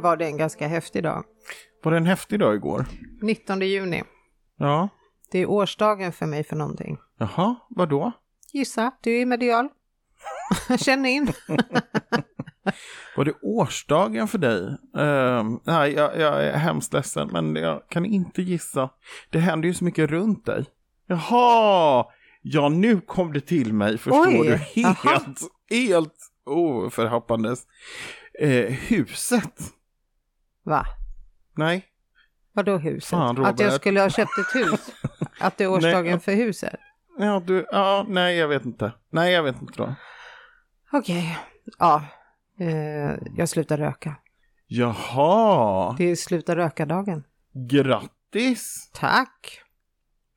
Var det en ganska häftig dag. Var det en häftig dag igår? 19 juni. Ja. Det är årsdagen för mig för någonting. Jaha, vad då? Gissa, du är medial. Känn in. Var det årsdagen för dig? Uh, nej, jag, jag, är hemskt ledsen, men jag kan inte gissa. Det händer ju så mycket runt dig. Jaha! Ja, nu kom det till mig, förstår Oj, du. Helt, jaha. helt oförhappandes. Eh, huset? Va? Nej, Vadå huset? Fan, att jag skulle ha köpt ett hus? Att det är årsdagen Nej. för huset? ja, du, ja, nej, jag vet inte. Nej, jag vet inte då. Okej. Ja. Eh, jag slutar röka. Jaha, Det är sluta röka-dagen. grattis! Tack.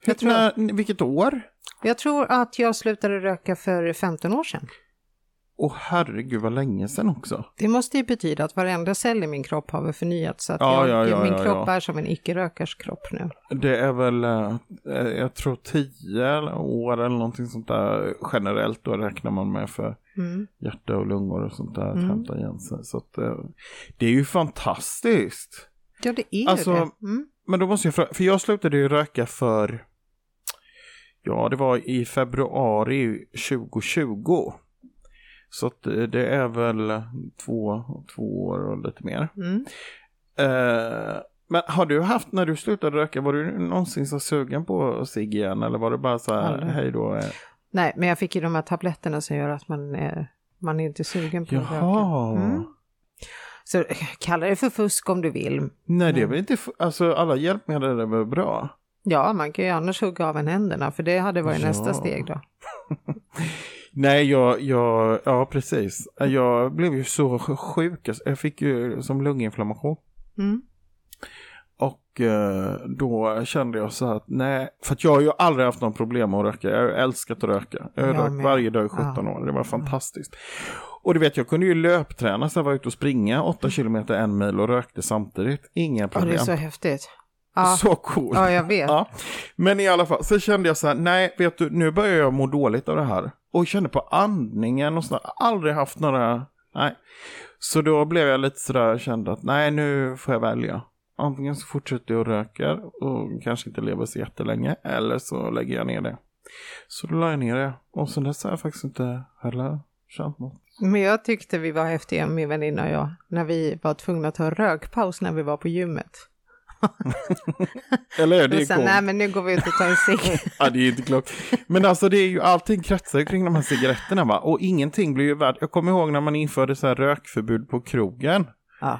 Jag tror- vilket år? Jag tror att jag slutade röka för 15 år sedan. Åh herregud vad länge sedan också. Det måste ju betyda att varenda cell i min kropp har väl förnyats. Så att Ja, jag, ja, min ja, kropp är som en icke-rökars kropp nu. Det är väl, eh, eh, jag tror tio år eller någonting sånt där generellt då räknar man med för Mm. hjärta och lungor och sånt där att Mm. hämta igen sig. Så att, eh, det är ju fantastiskt. Ja, det är Alltså, det. Mm. Men då måste jag fråga, för jag slutade ju röka för, ja det var i februari 2020. Så eh, det är väl två, två år och lite mer. Mm. Eh, men har du haft, när du slutade röka, var du någonsin så sugen på cigg igen? Eller var det bara så här, hej då? eh, Nej, men jag fick ju de här tabletterna som gör att man, är, man är inte sugen på att röka. Jaha. Mm. Så eh, kalla det för fusk om du vill. Nej, det är väl inte, alltså alla hjälpmedel är väl bra? Ja, man kan ju annars hugga av en händerna, för det hade varit Ja. nästa steg då. Nej, jag, jag, ja precis. Jag blev ju så sjuk, alltså, jag fick ju som lunginflammation. Mm. Och eh, då kände jag så att nej, för att jag har ju aldrig haft någon problem med att röka. Jag har älskat att röka. Jag har rökt varje dag i 17 år. Det var fantastiskt. Och du vet, jag kunde ju löpträna så jag var ute och springa 8 kilometer en mil och rökte samtidigt. Inga Ja, det problem. är så häftigt. Ja, Så coolt. ja jag vet. Ja. Men i alla fall, så kände jag så här, nej, vet du, nu börjar jag må dåligt av det här. Och kände på andningen och sådär, aldrig haft några, nej. Så då blev jag lite sådär, kände att nej, nu får jag välja. Antingen så fortsätter jag och röker och kanske inte lever så jättelänge, eller så lägger jag ner det. Så då la jag ner det. Och sen dess har jag faktiskt inte heller känt något. Men jag tyckte vi var häftiga, min väninna och jag, när vi var tvungna att ta rökpaus när vi var på gymmet. Eller är det Och sen, nej men nu går vi ut och tar en cigg. Ja, det är inte klokt. Men alltså det är ju allting kretsar kring de här cigaretterna va. Och ingenting blir ju värt. Jag kommer ihåg när man införde så här rökförbud på krogen. Ja,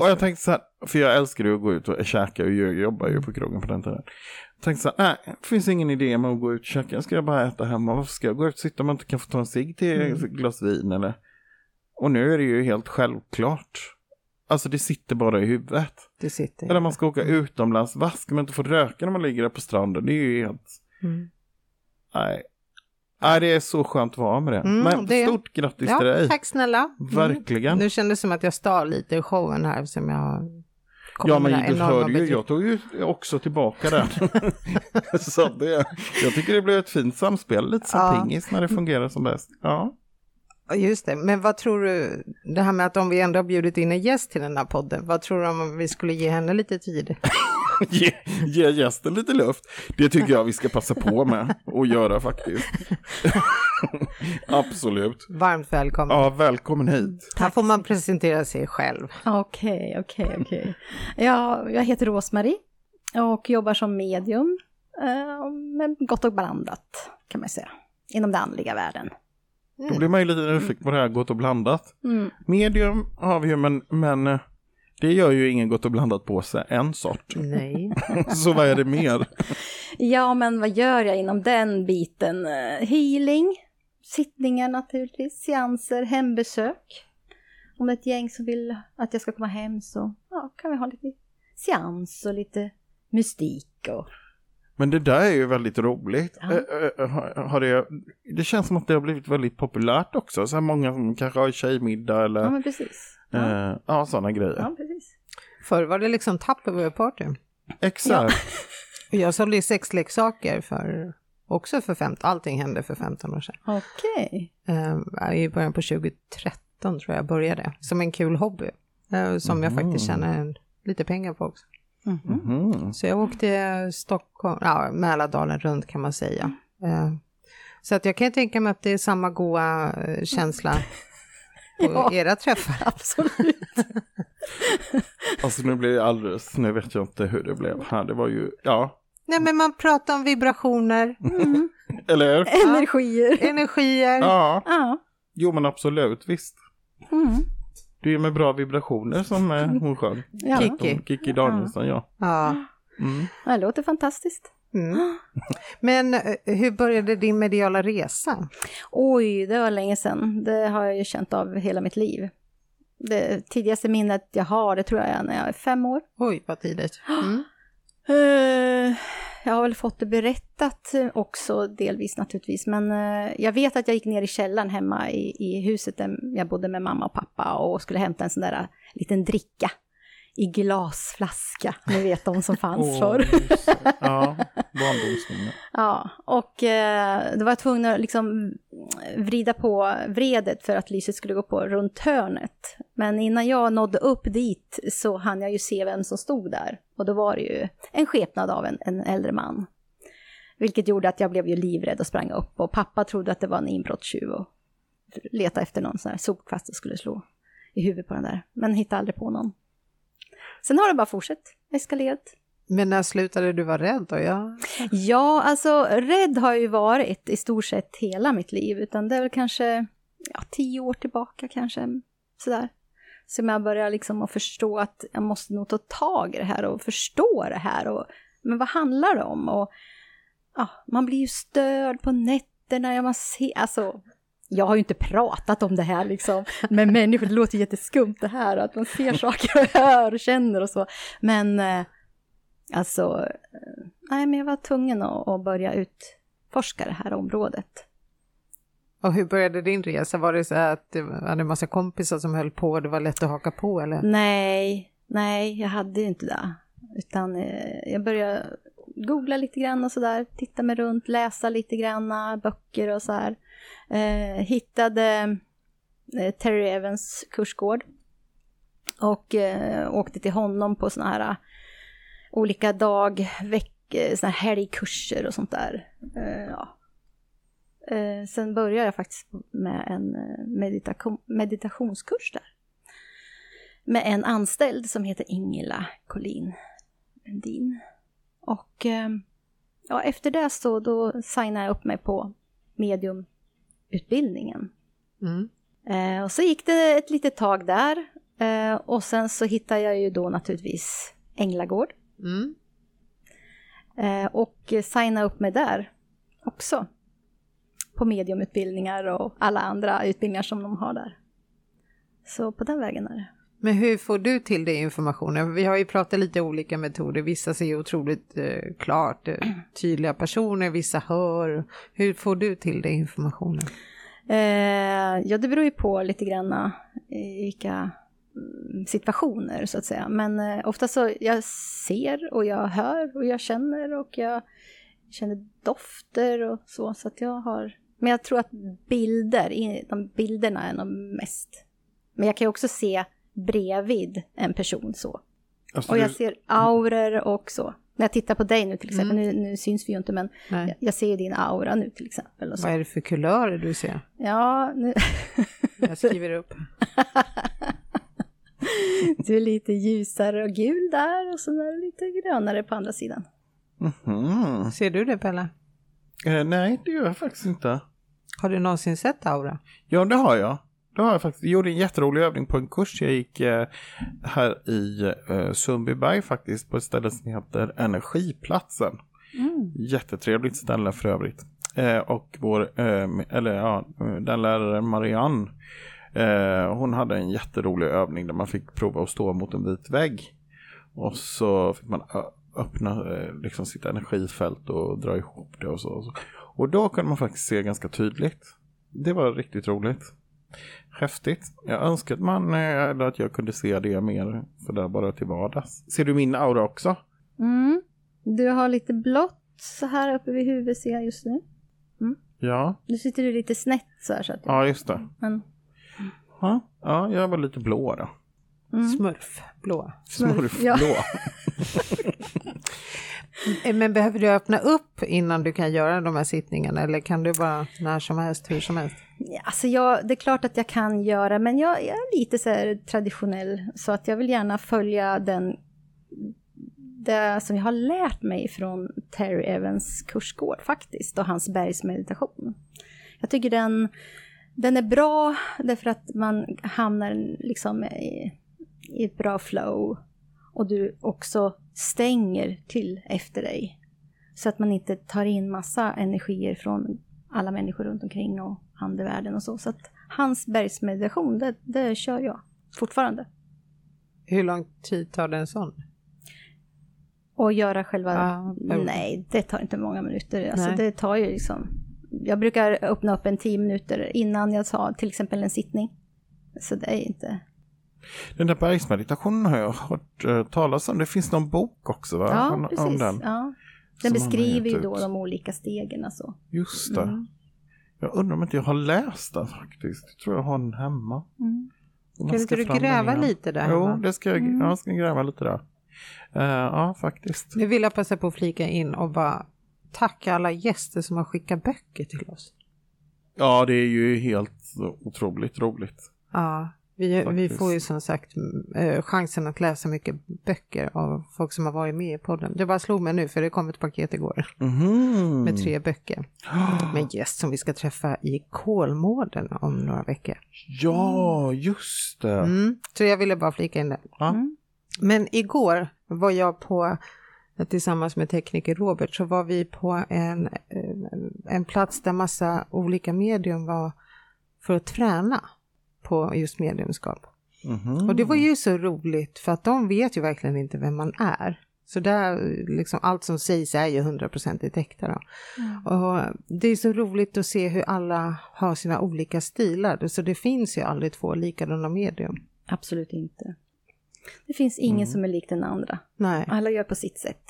Och jag tänkte så här, för jag älskar ju att gå ut och käka och jag jobbar ju på krogen på den tiden. Jag tänkte så här, nej, det finns ingen idé med att gå ut och käka. Ska jag bara äta hemma? Varför ska jag gå ut och sitta om man inte kan få ta en cigg till ett glas vin eller? Och nu är det ju helt självklart. Alltså det sitter bara i huvudet. Det sitter. Eller man ska åka utomlands. Vad ska man inte få röka när man ligger där på stranden? Det är ju helt... Mm. Nej. Nej, det är så skönt att vara med det. Mm, Men det- stort grattis till Ja, dig. tack snälla. Mm. Verkligen. Nu kändes det som att jag stal lite i showen här som jag Ja, men du hörde ju, jag tog ju också tillbaka den. så det, jag tycker det blev ett fint samspel, lite som Ja. pingis när det fungerar som bäst. Ja. Just det, men vad tror du, det här med att om vi ändå har bjudit in en gäst till den här podden, vad tror du om vi skulle ge henne lite tid? Ge, ge gästen lite luft. Det tycker jag vi ska passa på med och göra faktiskt. Absolut. Varmt välkommen. Ja, välkommen hit. Här får man presentera sig själv. Okej, okej, okej. Ja, jag heter Rosmarie och jobbar som medium, eh, med gott och blandat kan man säga, inom den andliga världen. Då blir man ju lite nyfiken på det här gott och blandat. Mm. Medium har vi ju, men, men eh, det gör ju ingen gott och blandat på sig, en sort. Nej. Så vad är det mer? Ja, men vad gör jag inom den biten? Eh, Healing, sittningar naturligtvis, seanser, hembesök. Om det är ett gäng som vill att jag ska komma hem så ja, kan vi ha lite seans och lite mystik och Men det där är ju väldigt roligt. Ja. Eh, har- har det, det känns som att det har blivit väldigt populärt också. Så här många som kanske har tjejmiddag eller ja, men precis. Ja, eh, ja, sådana grejer. ja precis. Förr var det liksom Tupperware-party. Exakt. Och Jag sålde ju sexleksaker för, också för 15, allting hände för 15 år sedan. Okej. Eh, I början på 2013 tror jag började, som en kul hobby. eh, som jag faktiskt tjänar lite pengar på också. Mhm. Mhm. Så jag åkte Stockholm, ja, Mälardalen runt kan man säga. Eh, Så att jag kan tänka mig att det är samma goa eh, känsla på Ja. era träffar. Absolut. Alltså nu blir det alldeles, nu vet jag inte hur det blev här. Det var ju, ja, Nej men man pratar om vibrationer, Mm. eller? Energier. energier. Ja, Ja. jo men absolut, visst. Mm. Det är med bra vibrationer som eh, hon sjöng. ja. Kiki. Som Kikki Danielsson, ja. Ja. Mm. Det låter fantastiskt. Mm. Men eh, hur började din mediala resa? Oj, det var länge sedan. Det har jag ju känt av hela mitt liv. Det tidigaste minnet jag har, det tror jag är när jag är fem år. Oj, vad tidigt. Mm. Eh, jag har väl fått det berättat eh, också delvis naturligtvis, men eh, jag vet att jag gick ner i källaren hemma i, i huset där jag bodde med mamma och pappa och skulle hämta en sån där eh, liten dricka i glasflaska. Ni vet de som fanns Åh, förr. Ja, barndomsminne. Ja, och eh, då var jag tvungen att liksom vrida på vredet för att lyset skulle gå på runt hörnet. Men innan jag nådde upp dit så hann jag ju se vem som stod där. Och då var det ju en skepnad av en, en äldre man. Vilket gjorde att jag blev ju livrädd och sprang upp. Och pappa trodde att det var en inbrottstjuv och letade efter någon sån här sopkvast och skulle slå i huvudet på den där. Men hittade aldrig på någon. Sen har det bara fortsatt, eskalerat. Men när slutade du vara rädd då? Ja. Ja, alltså rädd har jag ju varit i stort sett hela mitt liv, utan det är väl kanske ja, tio år tillbaka kanske, sådär. Som jag börjar liksom att förstå att jag måste nog ta tag i det här och förstå det här. Och, men vad handlar det om? Och, ja, man blir ju störd på nätterna, ja, man ser, alltså jag har ju inte pratat om det här liksom med människor, det låter jätteskumt det här, att man ser saker och hör och känner och så. Men eh, alltså, eh, nej men jag var tvungen att, att börja utforska det här området. Och hur började din resa? Var det så att du hade en massa kompisar som höll på och det var lätt att haka på eller? Nej, nej, jag hade ju inte det. Utan eh, jag började googla lite grann och sådär, titta mig runt, läsa lite grann, böcker och så här. Eh, hittade eh, Terry Evans kursgård. Och eh, åkte till honom på sådana här olika dag, veck, såna här helgkurser och sånt där. Eh, ja eh, sen började jag faktiskt med en eh, meditation, meditationskurs där med en anställd som heter Ingela Collin Lundin. Och eh, ja, efter det så då signade jag upp mig på mediumutbildningen. Mm. Eh, och så gick det ett litet tag där eh, och sen så hittade jag ju då naturligtvis Änglagård Mm. eh, och signade upp mig där också. På mediumutbildningar och alla andra utbildningar som de har där. Så på den vägen är det. Men hur får du till det informationen? Vi har ju pratat lite olika metoder. Vissa ser otroligt eh, klart, eh, tydliga personer, vissa hör. Hur får du till det informationen? Eh, ja, det beror ju på lite grann eh, vilka mm, situationer så att säga. Men eh, ofta så jag ser och jag hör och jag känner och jag känner dofter och så. Så att jag har... Men jag tror att bilder, de bilderna är nog mest. Men jag kan ju också se bredvid en person så. Alltså, Och jag du, ser auror och så. När jag tittar på dig nu till exempel, nu, nu syns vi ju inte men jag, jag ser ju din aura nu till exempel. Och så. Vad är det för kulörer du ser? Ja, nu... Jag skriver upp. Du är lite ljusare och gul där och så är det lite grönare på andra sidan. Mhm. Ser du det Pelle? eh, nej, det gör jag faktiskt inte. Har du någonsin sett Aura? Ja, det har jag. Det har jag faktiskt. Jag gjorde en jätterolig övning på en kurs jag gick eh, här i eh, Sundbyberg faktiskt på ett ställe som heter Energiplatsen. Jättetrevligt ställe för övrigt. Eh, och vår, eh, eller ja, den läraren Marianne, eh, hon hade en jätterolig övning där man fick prova att stå mot en vit vägg. Och så fick man öppna eh, liksom sitt energifält och dra ihop det och så. Och då kunde man faktiskt se ganska tydligt. Det var riktigt roligt. Häftigt. Jag önskar att man, eh, eller att jag kunde se det mer sådär bara till vardags. Ser du min aura också? Mm. Du har lite blått så här uppe vid huvudet ser jag just nu. Ja, Nu sitter du lite snett så här så att ja just det. men, Ja, ja jag var lite blå då. Mm. Smurfblå. Smurfblå. Ja. Eh, men behöver du öppna upp innan du kan göra de här sittningarna eller kan du bara när som helst, hur som helst? Alltså jag, det är klart att jag kan göra, men jag, jag är lite så här traditionell, så att jag vill gärna följa den, det som jag har lärt mig från Terry Evans kursgård faktiskt, och hans bergsmeditation. Jag tycker den, den är bra därför att man hamnar liksom i, i ett bra flow och du också stänger till efter dig. Så att man inte tar in massa energier från alla människor runt omkring och andevärlden och så. Så att hans bergsmeditation, det, det kör jag fortfarande. Hur lång tid tar det en sån? Och göra själva... Jo. nej, det tar inte många minuter. Alltså Nej. det tar ju liksom... Jag brukar öppna upp en tio minuter innan jag tar till exempel en sittning. Så det är inte... Den där bergsmeditationen har jag hört uh, talas om. Det finns någon bok också va? Ja, om, precis. om den. Ja. Den beskriver ju då ut. de olika stegen. Alltså. Just det. Mm. Jag undrar om inte jag har läst den faktiskt. Jag tror jag har den hemma. Mm. Kan inte du gräva igen. lite där Jo, hemma? det ska jag, Mm. jag ska gräva lite där. Eh, ja, faktiskt. Nu vill jag passa på att flika in och bara tacka alla gäster som har skickat böcker till oss. Ja, det är ju helt otroligt roligt. Ja, vi, vi får ju som sagt eh, chansen att läsa mycket böcker av folk som har varit med i podden. Det bara slog mig nu för det kom ett paket igår Mhm. med tre böcker. Med en gäst som vi ska träffa i Kolmården om några veckor. Ja, just det. Mm. Så jag ville bara flika in det. Mm. Men igår var jag på, tillsammans med tekniker Robert, så var vi på en, en plats där massa olika medium var för att träna på just mediumskap. Mhm. Och det var ju så roligt för att de vet ju verkligen inte vem man är. Så där, liksom, allt som sägs är ju hundraprocentigt äkta. Då. Och det är så roligt att se hur alla har sina olika stilar. Så det finns ju aldrig två likadana medium. Absolut inte. Det finns ingen Mm. som är lik den andra. Nej, Alla gör på sitt sätt.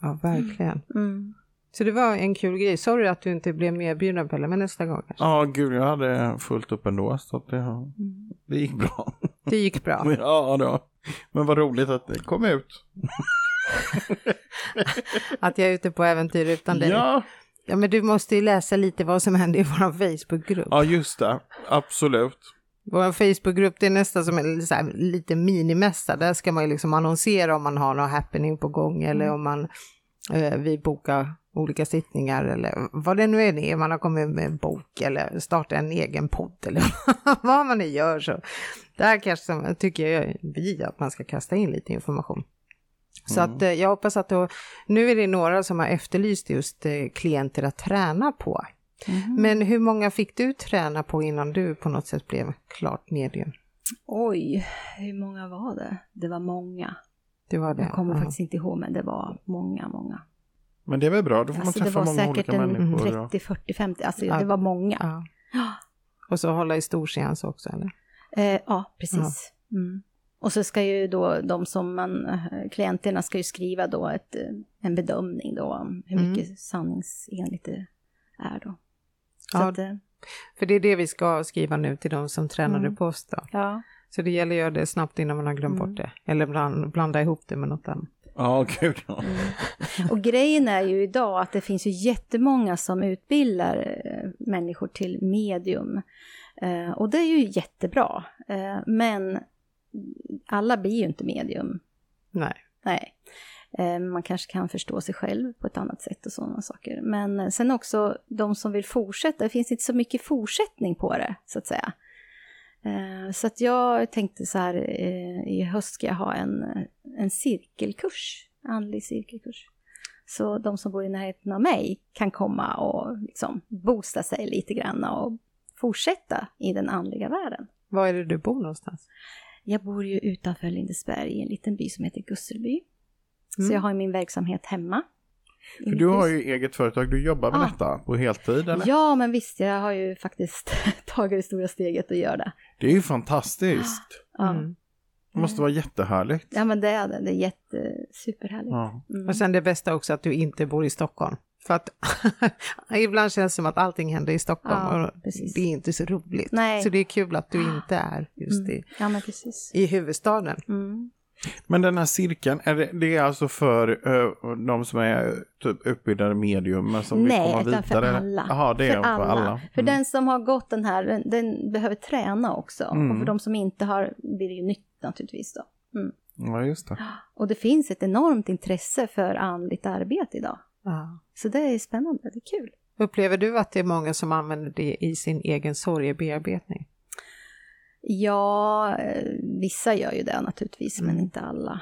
ja verkligen. Mm. Så det var en kul grej. Sorry att du inte blev medbjuden Pelle, men nästa gång kanske. Ja, gud, jag hade fullt upp ändå. Så det, Mm. det gick bra. Det gick bra. Ja, då. Men vad roligt att det kom ut. Att jag är ute på äventyr utan dig. Ja. Ja, men du måste ju läsa lite vad som händer i vår Facebookgrupp. ja, just det. Absolut. Vår Facebookgrupp det är nästan som en så här, lite minimässa. Där ska man ju liksom annonsera om man har någon happening på gång eller om man vi bokar olika sittningar eller vad det nu är. Man har kommit med en bok eller startat en egen podd eller vad man nu gör. Så där kanske tycker jag vi att man ska kasta in lite information. Så att eh, jag hoppas att då, nu är det några som har efterlyst just eh, klienter att träna på. Men hur många fick du träna på innan du på något sätt blev klart medium? Oj, hur många var det? Det var många. Det var det. Jag kommer ja. faktiskt inte ihåg, men det var många, många. Men det är väl bra, då får Alltså man det träffa var många säkert olika en människor. ja. 30, 40, 50, alltså Ja. det var många. Ja. Och så hålla i storseans också eller? Eh, ja, precis. Mm. Och så ska ju då de som man, eh, klienterna ska ju skriva då ett, eh, en bedömning då om hur Mm. mycket sanningsenligt det är då. Så Ja. att, eh, För det är det vi ska skriva nu till de som tränade Mm. på oss då. ja. Så det gäller att göra det snabbt innan man har glömt Mm. bort det. Eller bland, blanda ihop det med något annat. Ja, gud ja. Och grejen är ju idag att det finns ju jättemånga som utbildar eh, människor till medium. Eh, och det är ju jättebra. Eh, men alla blir ju inte medium. Nej. Nej. Eh, man kanske kan förstå sig själv på ett annat sätt och sådana saker. Men sen också de som vill fortsätta, det finns inte så mycket fortsättning på det, så att säga. Eh, så att jag tänkte så här, eh, i höst ska jag ha en, en cirkelkurs, andlig cirkelkurs. Så de som bor i närheten av mig kan komma och liksom boosta sig lite grann och fortsätta i den andliga världen. Var är det du bor någonstans? Jag bor ju utanför Lindesberg i en liten by som heter Gusselby. Mm. Så jag har min verksamhet hemma. För du har ju eget företag, du jobbar med Ja. detta på heltid eller? Ja, men visst, jag har ju faktiskt tagit det stora steget att göra det. Det är ju fantastiskt. Ja. Mm. Det måste vara jättehärligt. Ja men det är det, det är jätte, superhärligt. Ja. Mm. Och sen det bästa också att du inte bor i Stockholm. För att ibland känns det som att allting händer i Stockholm Ja, och precis. det är inte så roligt. Nej. Så det är kul att du inte är just Mm. i, Ja men precis. i huvudstaden. Mm. Men den här cirkeln, är det, det är alltså för uh, de som är typ utbildade medium som vill Nej, komma utan vidare? för alla. Jaha, det är för för alla. alla. För Mm. den som har gått den här, den, den behöver träna också. Mm. Och för de som inte har blir det ju nytt naturligtvis då. Ja, just det. Och det finns ett enormt intresse för andligt arbete idag. Ja. Så det är spännande, det är kul. Upplever du att det är många som använder det i sin egen sorgebearbetning? Ja, eh, vissa gör ju det naturligtvis, men Mm. inte alla.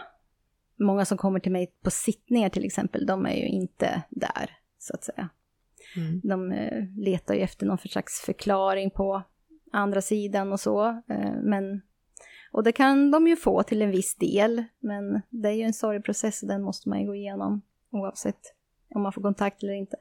Många som kommer till mig på sittningar till exempel, de är ju inte där, så att säga. Mm. De eh, letar ju efter någon för slags förklaring på andra sidan och så. Eh, men, och det kan de ju få till en viss del, men det är ju en sorgprocess och den måste man ju gå igenom oavsett om man får kontakt eller inte.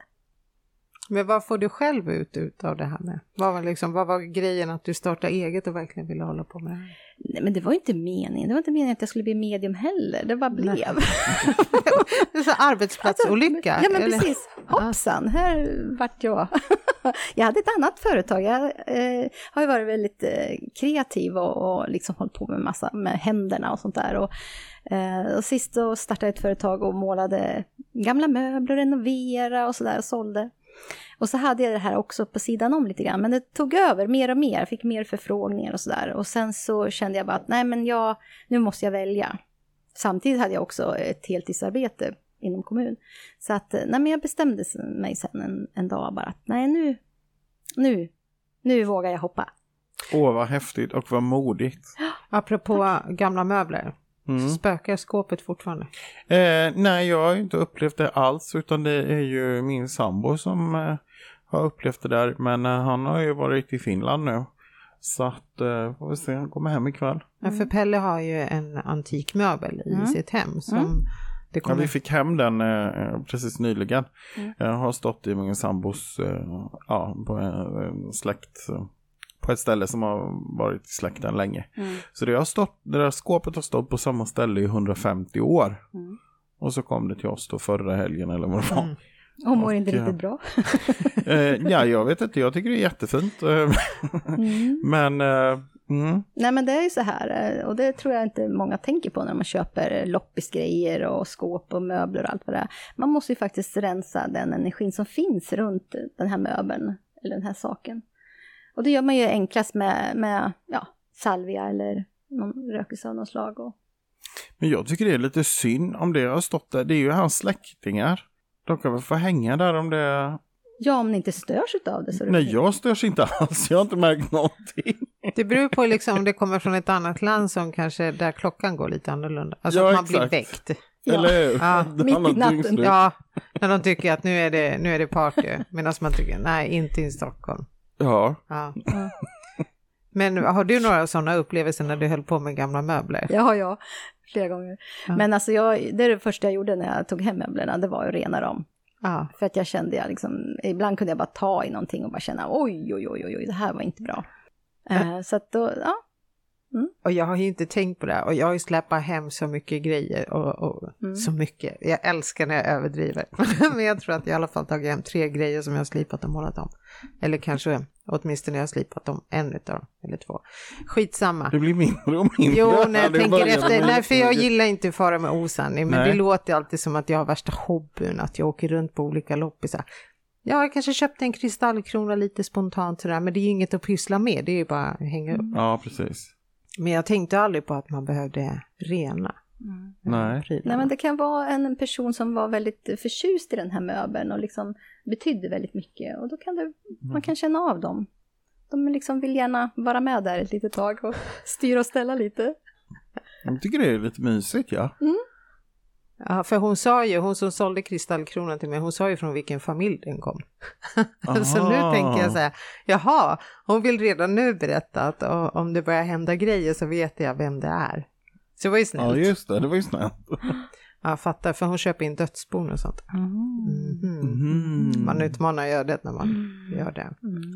Men vad får du själv ut, ut av det här med? Vad var, liksom, vad var grejen att du startade eget och verkligen ville hålla på med det här? Nej, men det var inte meningen. Det var inte meningen att jag skulle bli medium heller. Det bara blev. Det är så arbetsplatsolycka? Alltså, Ja, men eller? precis. Hoppsan, här vart jag. jag hade ett annat företag. Jag eh, har ju varit väldigt eh, kreativ och, och liksom hållit på med massa med händerna och sånt där. Och, eh, och sist så startade jag ett företag och målade gamla möbler, renovera och sådär och sålde. Och så hade jag det här också på sidan om lite grann, men det tog över mer och mer, jag fick mer förfrågningar och sådär. Och sen så kände jag bara att nej men jag, nu måste jag välja. Samtidigt hade jag också ett heltidsarbete inom kommun. Så att, nej men jag bestämde mig sen en, en dag bara att nej nu, nu, nu vågar jag hoppa. Åh, vad häftigt och vad modigt. Apropå gamla möbler, Mm. spökar skåpet fortfarande? Eh, nej, jag har ju inte upplevt det alls, utan det är ju min sambo som eh, har upplevt det där. Men eh, han har ju varit i Finland nu. Så att, eh, får vi se, han kommer hem ikväll. Ja, för Pelle har ju en antik möbel i Mm. sitt hem som Mm. det Ja, kommer... vi fick hem den eh, precis nyligen. Mm. Jag har stått i min sambos, eh, ja, på en, en släkt, eh, på ett ställe som har varit i släkten länge. Så det, har stått, det där skåpet har stått på samma ställe i 150 år. Mm. Och så kom det till oss då förra helgen eller vad det var. Mm. Och mår inte Och, riktigt bra. Eh, ja, jag vet inte, jag tycker det är jättefint. eh, Mm. Men, eh, mm, Nej men det är ju så här, eh, och det tror jag inte många tänker på när man köper loppisgrejer och skåp och möbler och allt vad det är. Man måste ju faktiskt rensa den energin som finns runt den här möbeln, eller den här saken. Och det gör man ju enklast med, med ja, salvia eller någon rökelse av något slag. Och, men jag tycker det är lite synd om det har stått där. Det är ju hans släktingar. De kan väl få hänga där om det... ja, om ni inte störs av det så det Nej, fint. jag störs inte alls. Jag har inte märkt någonting. Det beror på liksom om det kommer från ett annat land som kanske där klockan går lite annorlunda. Alltså Ja, att man exakt. blir väckt. Ja. Eller hur? Ja, Det mitt i natten. Ja, när de tycker att nu är det, nu är det party. Medan man tycker nej, inte i Stockholm. Ja. Ja. Ja. Men har du några sådana upplevelser när du höll på med gamla möbler? Ja, ja, flera gånger. Ja. Men alltså jag, det är det första jag gjorde när jag tog hem möblerna, det var att rena dem. Ja. För att jag kände, jag liksom, ibland kunde jag bara ta i någonting och bara känna oj, oj, oj, oj, oj det här var inte bra. Eh, så att då, ja. Och jag har ju inte tänkt på det här. och jag har ju släpat hem så mycket grejer och, och Mm. så mycket. Jag älskar när jag överdriver. Men jag tror att jag i alla fall tagit hem tre grejer som jag har slipat och målat om. Eller kanske åtminstone jag har slipat om en utav dem, eller två. Skitsamma. Det blir mindre och mindre. Jo, när jag tänker efter, nej för jag mycket. gillar inte att fara med osanning, men Nej. det låter alltid som att jag har värsta hobbyn, att jag åker runt på olika loppisar. Ja, jag kanske köpte en kristallkrona lite spontant sådär, men det är ju inget att pyssla med, det är ju bara att hänga upp. Ja, precis. Men jag tänkte aldrig på att man behövde rena Nej. prylarna. Nej, men det kan vara en person som var väldigt förtjust i den här möbeln och liksom betydde väldigt mycket. Och då kan det, man kan känna av dem. De liksom vill gärna vara med där ett litet tag och styra och ställa lite. Jag tycker det är lite mysigt, ja. Ja, för hon sa ju, hon som sålde kristallkronan till mig, hon sa ju från vilken familj den kom. så nu Aha. tänker jag så här, jaha, hon vill redan nu berätta att om det börjar hända grejer så vet jag vem det är. Så det var ju snällt. Ja, just det. Det var ju snällt. Jag fattar, för hon köper in dödsbon och sånt. Mm. Mhm. Mhm. Man utmanar ödet när man gör det.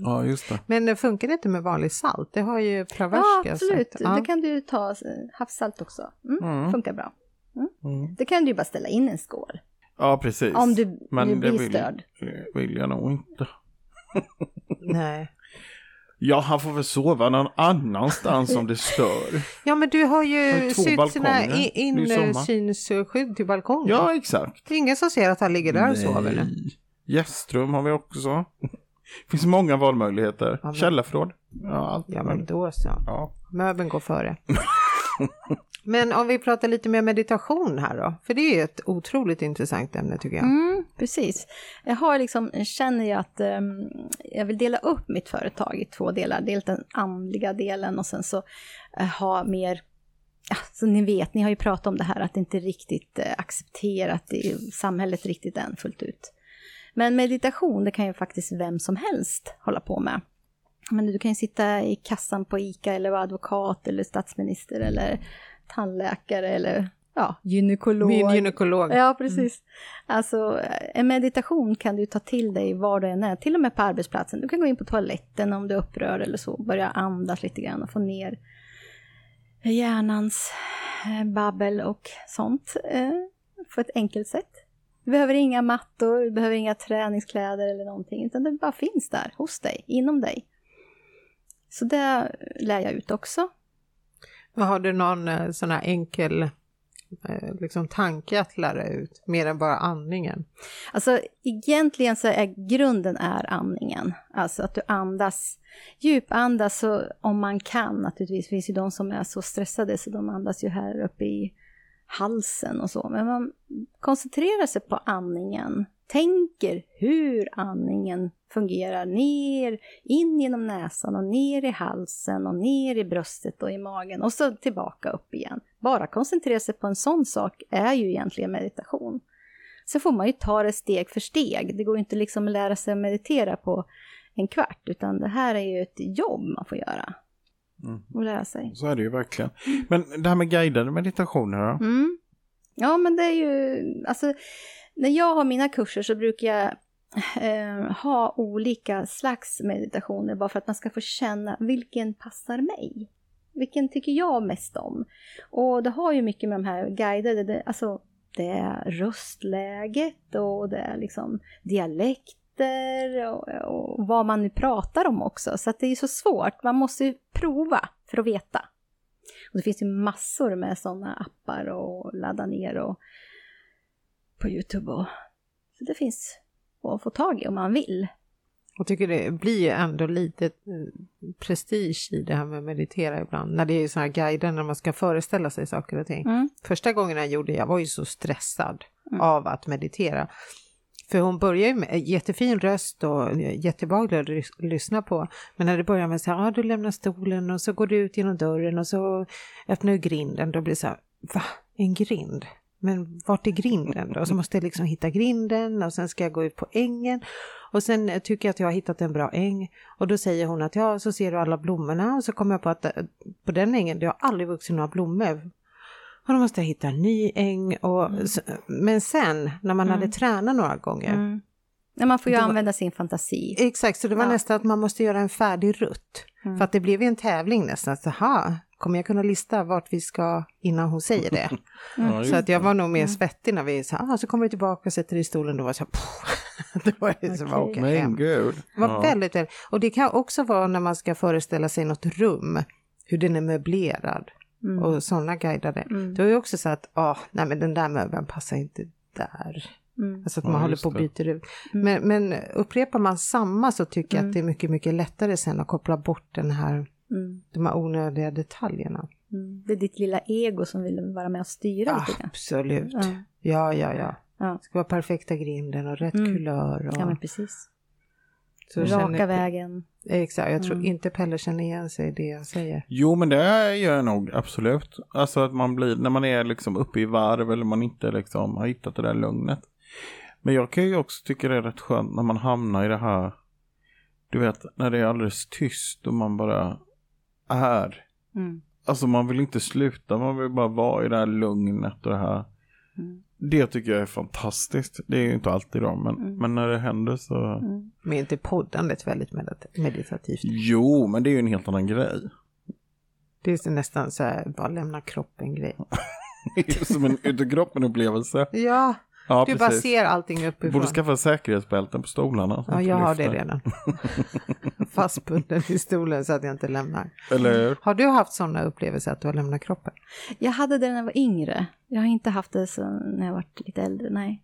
Ja, just det. Men det funkar det inte med vanlig salt? Det har ju Ja, Praverska absolut. sagt. Ja. Det kan du ju ta eh, havssalt också. Mm. Mm. Funkar bra. Mm. Det kan du ju bara ställa in en skål. Ja, precis. Om du, du det blir vill, störd. det vill jag nog inte. Nej. Ja, han får väl sova någon annanstans om det stör. Ja, men du har ju sytt sommar. insynsskydd till balkongen. Ja, exakt. Det är ingen som ser att han ligger där och sover nu. Nej. Gästrum har vi också. Det finns många valmöjligheter. men- Källarförråd. Ja, allt Ja, men då så. ja. Möbeln går före men om vi pratar lite mer meditation här då, för det är ju ett otroligt intressant ämne tycker jag. Mm, precis. Jag har liksom, känner jag att um, jag vill dela upp mitt företag i två delar. Dels den andliga delen och sen så uh, ha mer, ja, så ni vet, ni har ju pratat om det här att det inte riktigt eh, uh, accepterat i samhället riktigt än fullt ut. Men meditation, det kan ju faktiskt vem som helst hålla på med. Men du kan ju sitta i kassan på ICA eller vara advokat eller statsminister eller tandläkare eller ja, gynekolog. Min gynekolog. Ja, precis. Alltså, en meditation kan du ta till dig var du än är, till och med på arbetsplatsen. Du kan gå in på toaletten om du är upprörd eller så, börja andas lite grann och få ner hjärnans eh, babbel och sånt eh, på ett enkelt sätt. Du behöver inga mattor, du behöver inga träningskläder eller någonting, utan det bara finns där hos dig, inom dig. Så det lär jag ut också. Har du någon eh, sån här enkel eh, liksom tanke att lära ut, mer än bara andningen? Alltså egentligen så är grunden är andningen. Alltså att du andas, djupandas om man kan naturligtvis. Det finns ju de som är så stressade så de andas ju här uppe i halsen och så. Men man koncentrerar sig på andningen. Tänker hur andningen fungerar ner, in genom näsan och ner i halsen och ner i bröstet och i magen och så tillbaka upp igen. Bara koncentrera sig på en sån sak är ju egentligen meditation. Så får man ju ta det steg för steg. Det går ju inte liksom att lära sig att meditera på en kvart, utan det här är ju ett jobb man får göra. Mm. Och lära sig. Så är det ju verkligen. Men det här med guidade meditationer då? Mm. Ja, men det är ju, alltså, när jag har mina kurser så brukar jag eh, ha olika slags meditationer bara för att man ska få känna vilken passar mig. Vilken tycker jag mest om? Och det har ju mycket med de här guidade, det, alltså det är röstläget och det är liksom dialekter och, och vad man nu pratar om också. Så att det är ju så svårt, man måste ju prova för att veta. Och det finns ju massor med sådana appar att ladda ner och på Youtube och så det finns att få tag i om man vill. Jag tycker det blir ju ändå lite eh, prestige i det här med att meditera ibland. När det är sådana här guider när man ska föreställa sig saker och ting. Mm. Första gången jag gjorde det, jag var ju så stressad Mm. av att meditera. För hon börjar ju med jättefin röst och jättebehaglig att lys- lyssna på. Men när det börjar med så här, ah, du lämnar stolen och så går du ut genom dörren och så öppnar du grinden. Då blir det så här, va? En grind? Men vart är grinden då? Så måste jag liksom hitta grinden och sen ska jag gå ut på ängen. Och sen tycker jag att jag har hittat en bra äng. Och då säger hon att ja, så ser du alla blommorna. Och så kommer jag på att eh, på den ängen, det har aldrig vuxit några blommor. Och då måste jag hitta en ny äng. Och, s- Men sen, när man hade tränat några gånger. Mm. Ja, man får ju var- använda sin fantasi. Exakt, så det var Ja. nästan att man måste göra en färdig rutt. Mm. För att det blev ju en tävling nästan. Så, aha, kommer jag kunna lista vart vi ska innan hon säger det? Mm. Ja, Så att jag var nog mer svettig när vi sa, ah, så kommer du tillbaka och sätter dig i stolen. Då var jag så det var det som var Okej. åka Men hem. gud. Det var Ja. väldigt, väldigt, och det kan också vara när man ska föreställa sig något rum, hur den är möblerad Mm. och sådana guidade. Mm. Då är det också så att, ah, nej men den där möbeln passar inte där. Mm. Alltså att Ja, man håller just på och byter ut. Mm. Men, men upprepar man samma så tycker jag Mm. att det är mycket, mycket lättare sen att koppla bort den här, Mm. de här onödiga detaljerna. Mm. Det är ditt lilla ego som vill vara med och styra lite grann. Absolut. Ja. Ja, ja, ja. Ja. Det ska vara perfekta grinden och rätt Mm. kulör. Och, ja, men precis. så Raka känner- vägen. Exakt, jag tror Mm. inte Pelle känner igen sig i det jag säger. Jo, men det gör jag nog absolut. Alltså att man blir, när man är liksom uppe i varv eller man inte liksom har hittat det där lugnet. Men jag kan ju också tycka det är rätt skönt när man hamnar i det här, du vet, när det är alldeles tyst och man bara är. Mm. Alltså man vill inte sluta, man vill bara vara i det här lugnet och det här Mm. Det tycker jag är fantastiskt. Det är ju inte alltid då, men, Mm. men när det händer så... Mm. Men är inte poddandet väldigt medit- meditativt? Jo, men det är ju en helt annan grej. Det är nästan så här, bara lämna kroppen-grej. Det är Som en utekroppen-upplevelse. Ja, Ja, du bara precis. ser allting uppifrån. Borde skaffa säkerhetsbälten på stolarna. Ja, jag har det redan. Fastbunden i stolen så att jag inte lämnar. Eller? Har du haft sådana upplevelser att du har lämnat kroppen? Jag hade det när jag var yngre. Jag har inte haft det så när jag varit lite äldre, nej.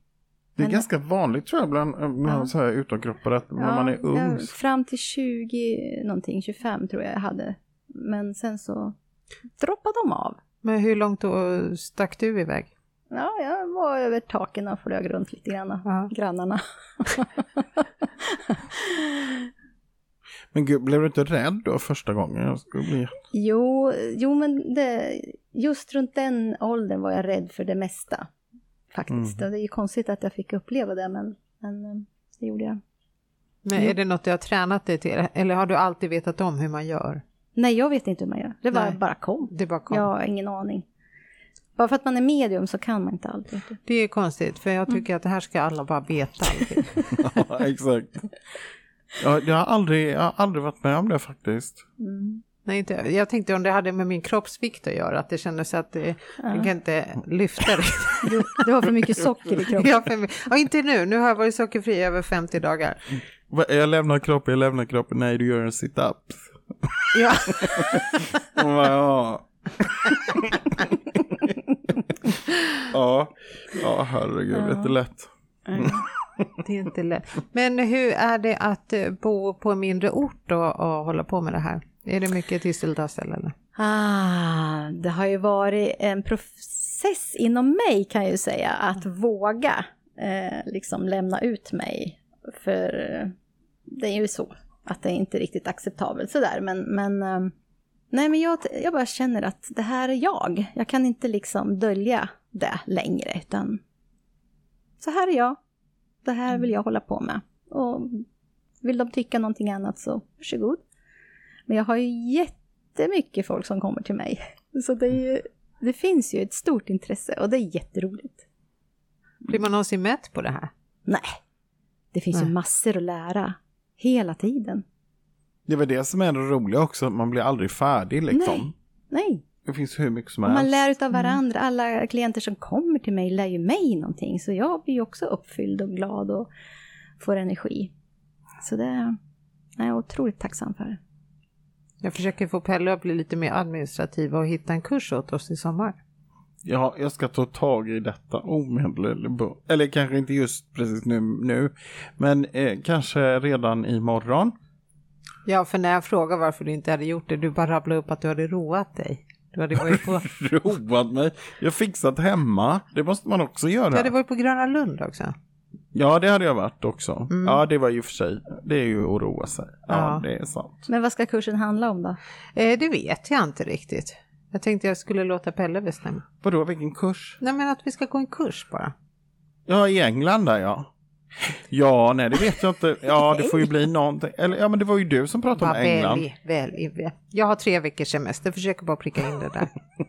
Det är Men- ganska vanligt tror jag bland, bland Ja. så här utomkroppar att när man är ung. jag, fram till 20 någonting, 25 tror jag jag hade. Men sen så droppade de av. Men hur långt då stack du iväg? Ja, jag var över taken och flög runt lite grann. Ja. Grannarna. Men gud, blev du inte rädd då första gången? Jag skulle bli... Jo, jo men det, just runt den åldern var jag rädd för det mesta. Faktiskt. Mm. Och det är ju konstigt att jag fick uppleva det, men, men eh, det gjorde jag. Men är det något du har tränat dig till? Eller har du alltid vetat om hur man gör? Nej, jag vet inte hur man gör. Det var Nej. bara kom. Det bara kom. Jag har ingen aning. Bara för att man är medium så kan man inte allt. Det är konstigt, för jag tycker att det här ska alla bara veta. ja, exakt. Ja, jag, har aldrig, jag har aldrig varit med om det faktiskt. Mm. Nej, inte. Jag tänkte om det hade med min kroppsvikt att göra, att det kändes att det, jag kan inte lyfta det. Du, du har för mycket socker i kroppen. Ja, för ja, inte nu, nu har jag varit sockerfri i över 50 dagar. Jag lämnar kroppen, jag lämnar kroppen. Nej, du gör en sit-up. Ja. ja. Ja, ja herregud, det är inte lätt. Det är inte lätt. Men hur är det att eh, bo på en mindre ort och, och hålla på med det här? Är det mycket tisseldassel eller? Ah, det har ju varit en process inom mig kan jag ju säga, att våga eh, liksom lämna ut mig. För eh, det är ju så att det är inte riktigt acceptabelt sådär. Men, men, eh, nej, men jag, jag bara känner att det här är jag. Jag kan inte liksom dölja det längre, utan så här är jag. Det här vill jag hålla på med. Och vill de tycka någonting annat så varsågod. Men jag har ju jättemycket folk som kommer till mig. Så det, är ju, det finns ju ett stort intresse och det är jätteroligt. Blir man någonsin mätt på det här? Nej, det finns Nej. ju massor att lära hela tiden. Det var det som är det roliga också, man blir aldrig färdig liksom. Nej, Det finns hur mycket som och man helst. lär utav varandra. Alla klienter som kommer till mig lär ju mig någonting. Så jag blir ju också uppfylld och glad och får energi. Så det är jag otroligt tacksam för. Jag försöker få Pelle att bli lite mer administrativ och hitta en kurs åt oss i sommar. Ja, jag ska ta tag i detta omedelbart. Eller kanske inte just precis nu, nu men eh, kanske redan imorgon. Ja, för när jag frågade varför du inte hade gjort det, du bara rabblade upp att du hade roat dig. Du hade varit på, Roat mig. Jag har fixat hemma. Det måste man också göra. du hade varit på Gröna Lund också. Ja, det hade jag varit också. Mm. Ja, det var ju för sig. Det är ju att roa sig. Ja, Ja. det är sant. Men vad ska kursen handla om då? Eh, det vet jag inte riktigt. Jag tänkte jag skulle låta Pelle bestämma. Vadå, vilken kurs? Nej, men att vi ska gå en kurs bara. Ja, i England där ja. Ja, nej det vet jag inte. Ja, det får ju bli någonting. Eller ja, men det var ju du som pratade om Bara England. välj, välj, välj. Jag har tre veckors semester, försöker bara pricka in det där.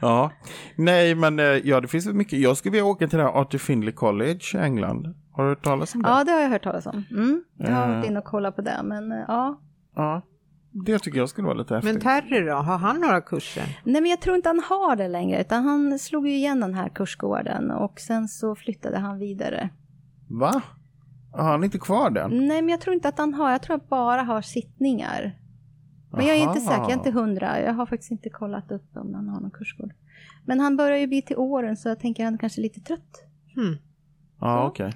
Ja, nej men eh, ja det finns mycket. Jag skulle vilja åka till det här Arthur Findlay College i England. Har du hört talas om det? Ja, det har jag hört talas om. Mm. Jag har Eh. varit inne och kollat på det, men eh, ja. Ja. Det tycker jag skulle vara lite häftigt. Men Terry då, har han några kurser? Nej, men jag tror inte han har det längre, utan han slog ju igen den här kursgården och sen så flyttade han vidare. Va? Har han inte kvar den? Nej, men jag tror inte att han har, jag tror att bara har sittningar. Men jag är inte Aha. säker, jag är inte hundra. Jag har faktiskt inte kollat upp om han har någon kursgård. Men han börjar ju bli till åren så jag tänker han är kanske lite trött. Hmm. Ja, Så. okej.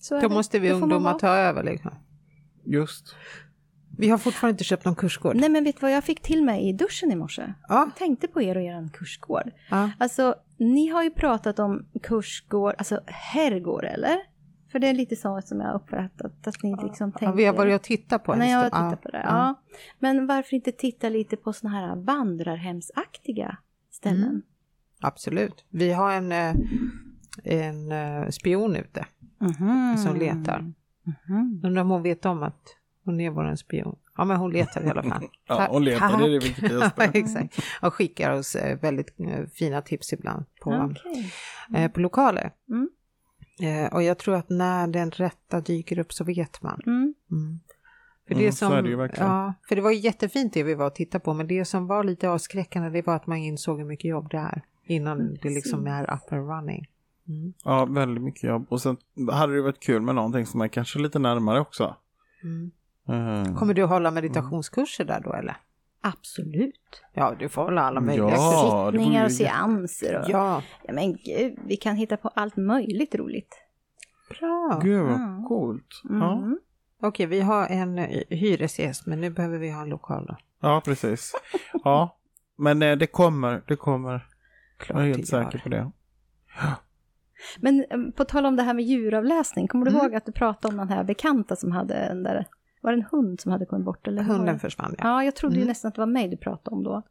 Så är Då måste vi ungdomar ta över liksom. Just. Vi har fortfarande inte köpt någon kursgård. Nej, men vet du vad jag fick till mig i duschen i morse? Ja, Jag tänkte på er och er kursgård. ja. Alltså, ni har ju pratat om kursgård, alltså herrgård eller? För det är lite så som jag har uppfattat att ni liksom ja tänker. vi har börjat titta på en Nej, jag har tittat på det. Ja. Men varför inte titta lite på såna här vandrarhemsaktiga ställen? Mm. Absolut. Vi har en, eh, en eh, spion ute Mhm. som letar. Mhm. Undrar om hon vet om att, Hon är våran spion. Ja, men hon letar i alla fall. Ja, hon letar, det är det viktigaste. Exakt. Och skickar oss eh, väldigt eh, fina tips ibland på, Okej. eh, på lokaler. Mm. Eh, och jag tror att när den rätta dyker upp så vet man. Mm. Mm. För, Mm, det som, är det ju verkligen. ja, för det var jättefint det vi var och tittade på, men det som var lite avskräckande det var att man insåg hur mycket jobb det är innan det liksom är up and running. Mm. Ja, väldigt mycket jobb. Och sen hade det varit kul med någonting som är kanske lite närmare också. Mm. Mm. Kommer du hålla meditationskurser där då eller? Absolut. Ja, du får hålla alla möjliga. Ja, Sittningar och seanser. Och, Ja, ja, men gud, vi kan hitta på allt möjligt roligt. bra. Gud vad Mm. coolt. Mm. Ja. Okej, vi har en eh, hyresgäst, men nu behöver vi ha en lokal då. ja, precis. Ja, men eh, det kommer, det kommer. Jag Klart är det helt säker på det. Men eh, på tal om det här med djuravläsning, kommer du Mm. ihåg att du pratade om den här bekanta som hade en där, var det en hund som hade kommit bort? Eller Hunden det? försvann, ja. Ja, jag trodde ju Mm. nästan att det var mig du pratade om då.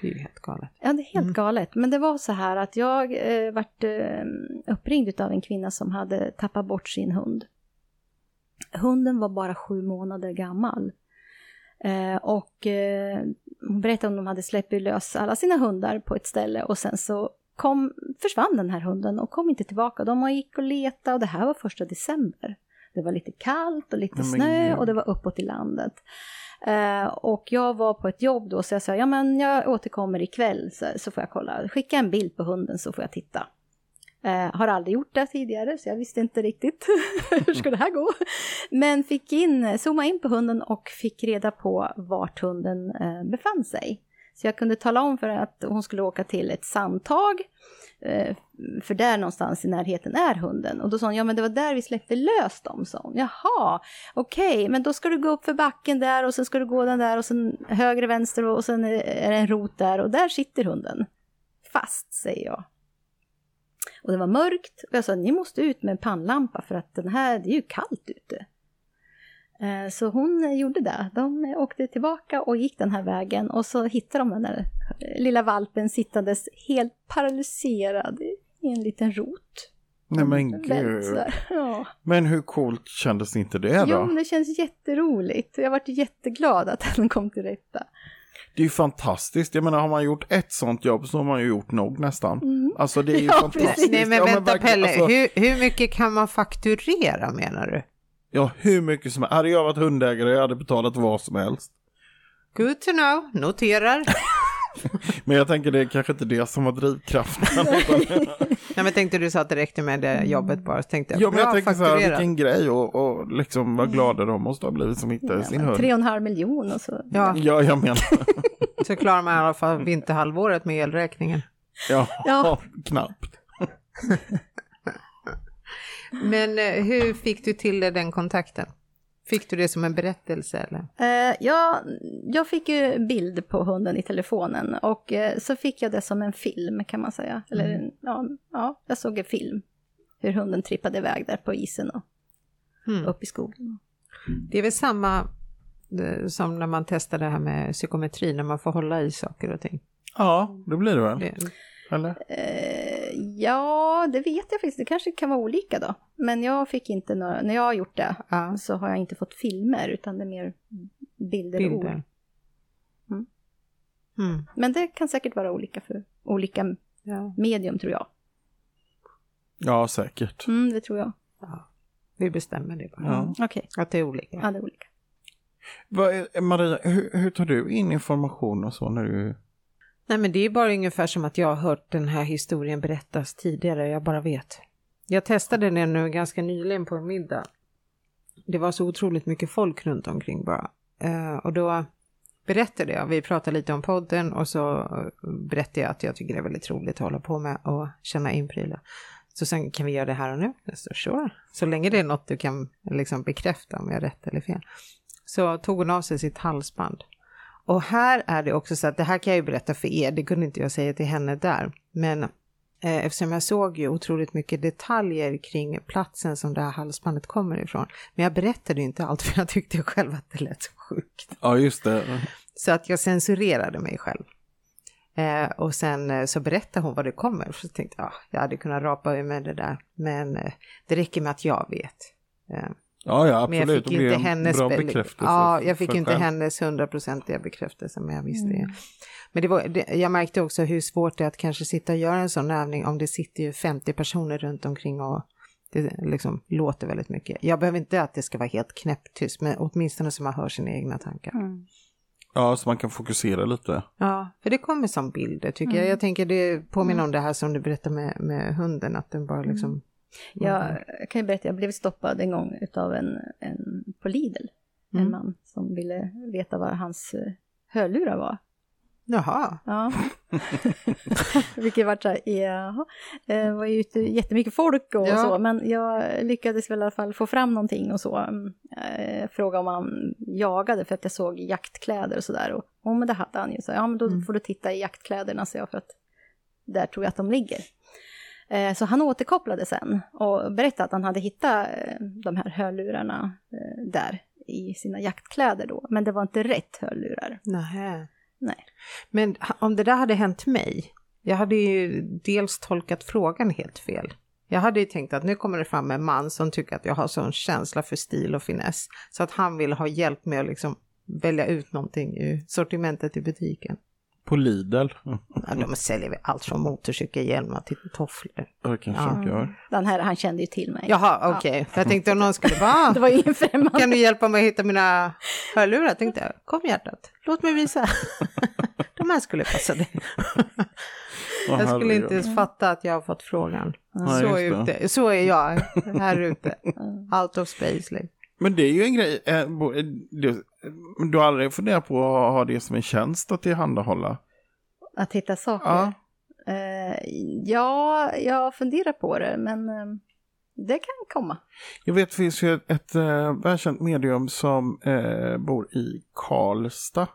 Det är ju helt galet. Ja, det är helt Mm. galet. Men det var så här att jag eh, vart eh, uppringd av en kvinna som hade tappat bort sin hund. Hunden var bara sju månader gammal. Eh, och eh, hon berättade om de hade släppt lös alla sina hundar på ett ställe och sen så kom, försvann den här hunden och kom inte tillbaka. De gick och letade och det här var första december. Det var lite kallt och lite snö och det var uppåt i landet. Eh, och jag var på ett jobb då så jag sa, ja men jag återkommer ikväll så, så får jag kolla. Skicka en bild på hunden så får jag titta. Eh, har aldrig gjort det tidigare så jag visste inte riktigt hur ska det här gå. Men fick in, zooma in på hunden och fick reda på vart hunden eh, befann sig. Så jag kunde tala om för henne att hon skulle åka till ett sandtag. Eh, för där någonstans i närheten är hunden. Och då sa hon, ja men det var där vi släppte lös dem, sa hon. Jaha, okej, men då ska du gå upp för backen där och sen ska du gå den där och sen höger, vänster och sen är är det en rot där och där sitter hunden. Fast, säger jag. Och det var mörkt och jag sa, ni måste ut med en pannlampa för att den här, det är ju kallt ute. Eh, Så hon gjorde det. De åkte tillbaka och gick den här vägen och så hittade de den där eh, lilla valpen sittandes helt paralyserad i en liten rot. Nej men gud. Ja. Men hur coolt kändes inte det Jo, då? men det känns jätteroligt. Jag varit jätteglad att den kom till rätta. Det är ju fantastiskt. Jag menar, har man gjort ett sånt jobb så har man ju gjort nog nästan. Alltså det är ju Ja, fantastiskt. precis. Nej men Ja, vänta verkligen, Pelle, alltså, hur, hur mycket kan man fakturera menar du? Ja, hur mycket som helst. Hade jag varit hundägare jag hade betalat vad som helst. Good to know, noterar. Men jag tänker det är kanske inte det som var drivkraften. Nej men tänkte du sa att det räckte med det jobbet bara, så tänkte jag, ja, men jag bra tänker så här, vilken grej och, och liksom vad glada de måste ha blivit som hittade Ja, sin hund. tre och en halv miljon och så. Ja, Ja, jag menar. så klarar man i alla fall vinterhalvåret med elräkningen. Ja, Ja. knappt. Men eh, hur fick du till det, den kontakten? Fick du det som en berättelse eller? Eh, jag, jag fick ju bild på hunden i telefonen och eh, så fick jag det som en film kan man säga. Eller Mm. ja, ja, jag såg en film. Hur hunden trippade iväg där på isen och Mm. upp i skogen. Det är väl samma eh, som när man testar det här med psykometri, när man får hålla i saker och ting. Ja, det blir det väl. Det, Eller? Eh, ja, det vet jag faktiskt. Det kanske kan vara olika då. Men jag fick inte några, när jag har gjort det ja, så har jag inte fått filmer utan det är mer bilder, och ord. bilder. Mm. Mm. Men det kan säkert vara olika för olika Ja. medium tror jag. Ja, säkert. Mm, det tror jag. Vi bestämmer det bara. Ja. Okej, Att det är olika. ja det är olika. Vad är, Maria, hur, hur tar du in information och så när du... Nej men det är bara ungefär som att jag har hört den här historien berättas tidigare, jag bara vet. Jag testade den nu ganska nyligen på en middag. Det var så otroligt mycket folk runt omkring bara. Eh, och då berättade jag, vi pratade lite om podden och så eh, berättade jag att jag tycker det är väldigt roligt att hålla på med och känna in prylar. Så sen kan vi göra det här och nu? Så, sure. Så länge det är något du kan liksom bekräfta om jag har rätt eller fel. Så tog hon av sig sitt halsband. Och här är det också så att det här kan jag ju berätta för er, det kunde inte jag säga till henne där. Men eh, eftersom jag såg ju otroligt mycket detaljer kring platsen som det här halsbandet kommer ifrån. Men jag berättade ju inte allt för jag tyckte själv att det lät så sjukt. Ja, just det. Så att jag censurerade mig själv. Eh, och sen eh, så berättade hon var det kommer. Så tänkte jag, ah, jag hade kunnat rapa ur med det där. Men eh, det räcker med att jag vet. Ja, ja, Men jag absolut. fick inte en hennes bra be- bekräftelse. Ja, jag fick inte själv. hennes hundraprocentiga bekräftelse, men jag visste Mm. det. Men det var, det, jag märkte också hur svårt det är att kanske sitta och göra en sån övning om det sitter ju 50 personer runt omkring och det liksom låter väldigt mycket. Jag behöver inte att det ska vara helt knäpptyst, men åtminstone så man hör sina egna tankar. Mm. Ja, så man kan fokusera lite. Ja, för det kommer som bilder tycker jag. Mm. Jag tänker det påminner om det här som du berättade med, med hunden, att den bara liksom... Jag kan ju berätta, jag blev stoppad en gång utav en, en på Lidl. En Mm. man som ville veta vad hans eh, hörlurar var. Jaha, Ja. Vilket vart så här, jaha. Det var ju ute jättemycket folk och Ja. så, men jag lyckades väl i alla fall få fram någonting och så. Mm, Eh, fråga om han jagade för att jag såg jaktkläder och sådär. Och oh, men det hade han ju. Så, ja, men då Mm. får du titta i jaktkläderna, så jag, för att där tror jag att de ligger. Eh, Så han återkopplade sen och berättade att han hade hittat eh, de här hörlurarna eh, där i sina jaktkläder då. Men det var inte rätt hörlurar. nähä. Nej. Men om det där hade hänt mig, jag hade ju dels tolkat frågan helt fel. Jag hade ju tänkt att nu kommer det fram en man som tycker att jag har sån känsla för stil och finess. Så att han vill ha hjälp med att liksom välja ut någonting ur sortimentet i butiken. På Lidl. Ja, de säljer väl allt från motorcykelhjälmar till tofflor. Det kanske Ja. de gör. Den här, han kände ju till mig. Jaha, okej. För jag tänkte om någon skulle bara, Det var ingen främmande. kan du hjälpa mig att hitta mina hörlurar? Tänkte jag, kom hjärtat, låt mig visa. De här skulle passa dig. Jag skulle inte ens fatta att jag har fått frågan. Nej, så, ute, så är jag här ute. Out of space. Liksom. Men det är ju en grej. Det- Du har aldrig funderat på att ha det som en tjänst att tillhandahålla? Att hitta saker? Ja. Eh, ja, jag funderar på det, men eh, det kan komma. Jag vet, det finns ju ett, ett eh, välkänt medium som bor i Karlstad.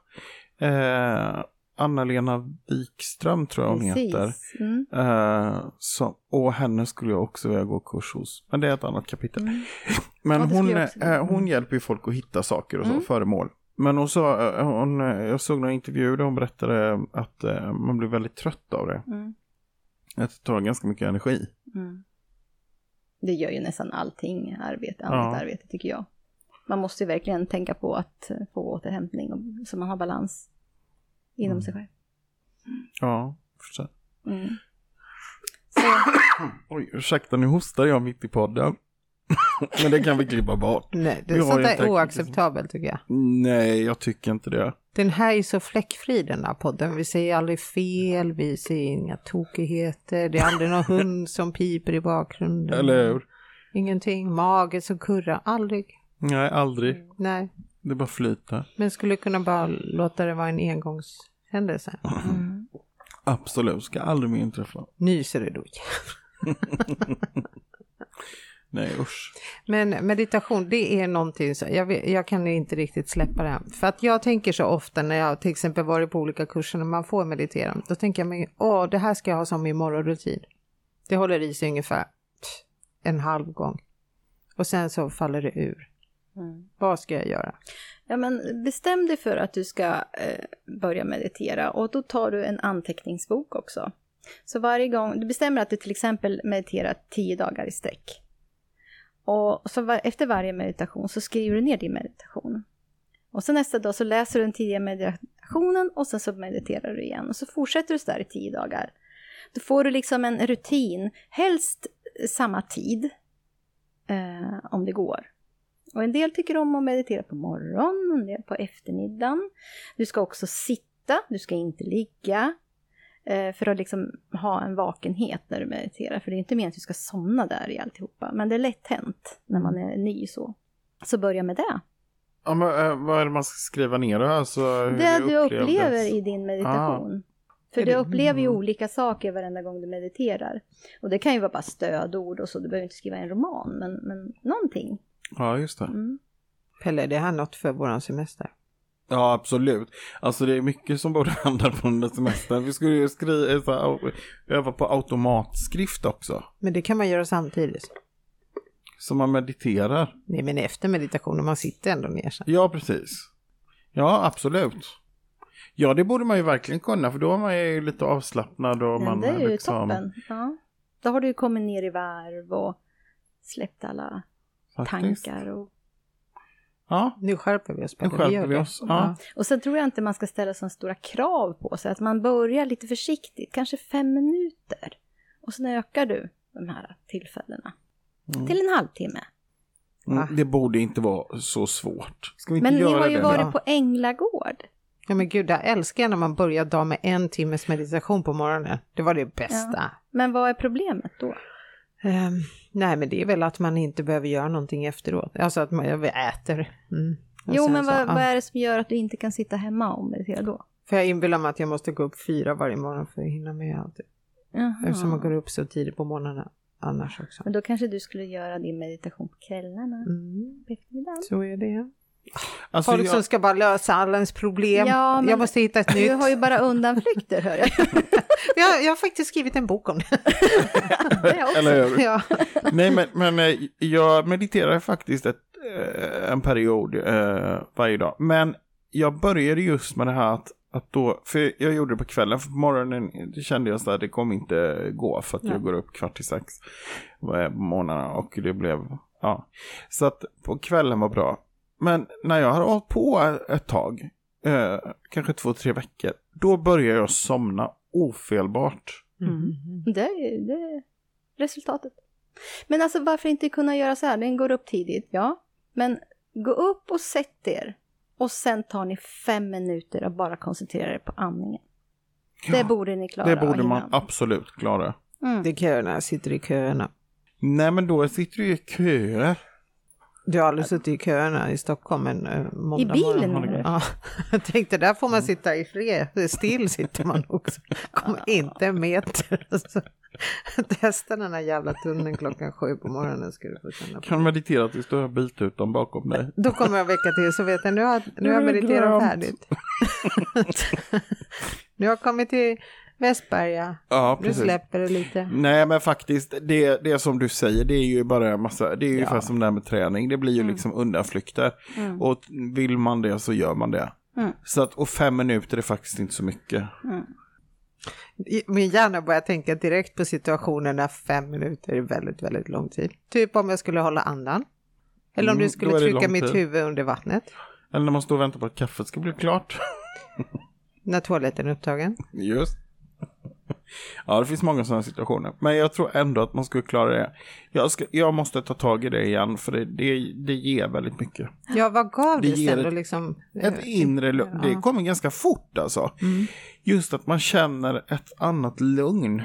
Anna-Lena Wikström tror jag hon heter. Mm. Eh, som, och henne skulle jag också vilja gå kurs hos. Men det är ett annat kapitel. Mm. Men Ja, hon, eh, hon hjälper ju folk att hitta saker och så, Mm. föremål. Men hon sa, eh, hon, jag såg någon intervju där hon berättade att man blir väldigt trött av det. Mm. Att det tar ganska mycket energi. Mm. Det gör ju nästan allting arbete, annat Ja. arbete tycker jag. Man måste ju verkligen tänka på att få återhämtning och, så man har balans inom Mm. sig själv. Ja, förstår. Mm. Så, Oj, ursäkta nu hostar jag mitt i podden. Men det kan vi klippa bort. Nej, det, sånt är oacceptabelt tycker jag. Nej, jag tycker inte det. Den här är så fläckfri den här podden. Vi säger aldrig fel, vi säger inga tokigheter. Det är aldrig någon hund som piper i bakgrunden. Eller hur? Ingenting. Mage som kurrar. Aldrig. Nej, aldrig. Nej. Det bara flyter. Men skulle kunna bara låta det vara en engångshändelse. mm. Absolut, ska aldrig mer inträffa. Nyser det då? Nej, usch. Men meditation, det är någonting så, jag, jag kan inte riktigt släppa det. För att jag tänker så ofta när jag till exempel varit på olika kurser när man får meditera, då tänker jag mig, åh, det här ska jag ha som min morgonrutin. Det håller i sig ungefär en halv gång. Och sen så faller det ur. Mm. Vad ska jag göra? Ja, men bestäm dig för att du ska eh, börja meditera och då tar du en anteckningsbok också. Så varje gång, du bestämmer att du till exempel mediterar tio dagar i sträck. Och så var, efter varje meditation så skriver du ner din meditation. Och så nästa dag så läser du den tidigare meditationen och sen så mediterar du igen. Och så fortsätter du så där i tio dagar. Då får du liksom en rutin, helst samma tid, eh, om det går. Och en del tycker om att meditera på morgonen, en del på eftermiddagen. Du ska också sitta, du ska inte ligga. eh, För att liksom ha en vakenhet när du mediterar. För det är inte meningen att du ska somna där i alltihopa. Men det är lätt hänt när man är ny så. Så börja med det. Ja, men, eh, vad är det man ska skriva ner då? Alltså, Det du upplever i din meditation. För Är du upplever ju Mm. olika saker varenda gång du mediterar. Och det kan ju vara bara stödord och så, du behöver inte skriva en roman, men, men någonting. Ja, just det. Mm. Pelle, det här något för våran semester? Ja, absolut. Alltså det är mycket som borde hända på den där semestern. Vi skulle ju skriva, så här, öva på automatskrift också. Men det kan man göra samtidigt. Så man mediterar. Nej, men efter meditationen, man sitter ändå ner sen. Ja, precis. Ja, absolut. Ja, det borde man ju verkligen kunna, för då är man ju lite avslappnad och Men man det är ju liksom... toppen. Ja. Då har du ju kommit ner i varv och släppt alla Faktiskt. tankar och Ja, Nu skärper vi oss. nu skärper vi oss. Ja. Och sen tror jag inte man ska ställa så stora krav på sig. Att man börjar lite försiktigt, kanske fem minuter. Och sen ökar du de här tillfällena till en halvtimme. Mm, det borde inte vara så svårt. Ska vi inte Men ni göra har ju det varit på Änglagård. Ja men gud, jag älskar när man börjar dagen med en timmes meditation på morgonen. Det var det bästa. Men vad är problemet då? Ehm, nej men det är väl att man inte behöver göra någonting efteråt. Alltså att man äter. Mm. Jo, men så, vad, ja. vad är det som gör att du inte kan sitta hemma och meditera då? För jag inbillar mig att jag måste gå upp fyra varje morgon för att hinna med allt. Eftersom man går upp så tidigt på morgnarna annars också. Men då kanske du skulle göra din meditation på kvällarna, Mm. på eftermiddagen. Så är det. Alltså, Folk jag, som ska bara lösa alla ens problem. Ja, men- jag måste hitta ett Du nytt. har ju bara undanflykter, hör jag. jag, jag har faktiskt skrivit en bok om det. Det eller hur? ja. Nej, men, men eh, jag mediterar faktiskt ett, eh, en period eh, varje dag. Men jag började just med det här att, att då, för jag gjorde det på kvällen, för på morgonen det kände jag så här, det kommer inte gå för att Nej. jag går upp kvart i sex eh, på morgnarna och det blev, ja. Så att på kvällen var bra. Men när jag har hållit på ett tag, eh, kanske två, tre veckor, då börjar jag somna ofelbart. Mm. Det är det är resultatet. Men alltså varför inte kunna göra så här? Den går upp tidigt, ja. Men gå upp och sätt er. Och sen tar ni fem minuter och bara koncentrera er på andningen. Det borde ni klara Det borde man absolut klara. Mm. Det är köerna, jag sitter i köerna. Nej, men då sitter du i köer. Du har aldrig suttit i köerna i Stockholm en uh, måndag I bilen, morgon. Ja, jag tänkte där får man sitta i fred, still sitter man också. Kommer inte en meter. Alltså, testa den här jävla tunneln klockan sju på morgonen ska du få känna på. Kan meditera tills du har biltutan bakom dig. Då kommer jag väcka till så vet jag, nu har, nu har jag mediterat färdigt. nu har jag kommit till Västberga, Ja, precis. släpper det lite. Nej, men faktiskt, det, det som du säger, det är ju bara en massa, det är ju ungefär som det här med träning, det blir ju liksom undanflykter. Mm. Och vill man det så gör man det. Mm. Så att, och fem minuter är faktiskt inte så mycket. Min hjärna börjar tänka direkt på situationen när fem minuter är väldigt, väldigt lång tid. Typ om jag skulle hålla andan. Eller om Mm, du skulle trycka mitt tid. huvud under vattnet. Eller när man står och väntar på att kaffet ska bli klart. När toaletten är upptagen. Just. Ja, det finns många sådana situationer. Men jag tror ändå att man skulle klara det. Jag, ska, jag måste ta tag i det igen, för det, det, det ger väldigt mycket. Ja, vad gav Det det, sen då liksom? Ett inre lugn. Det kommer ganska fort alltså. Just att man känner ett annat lugn.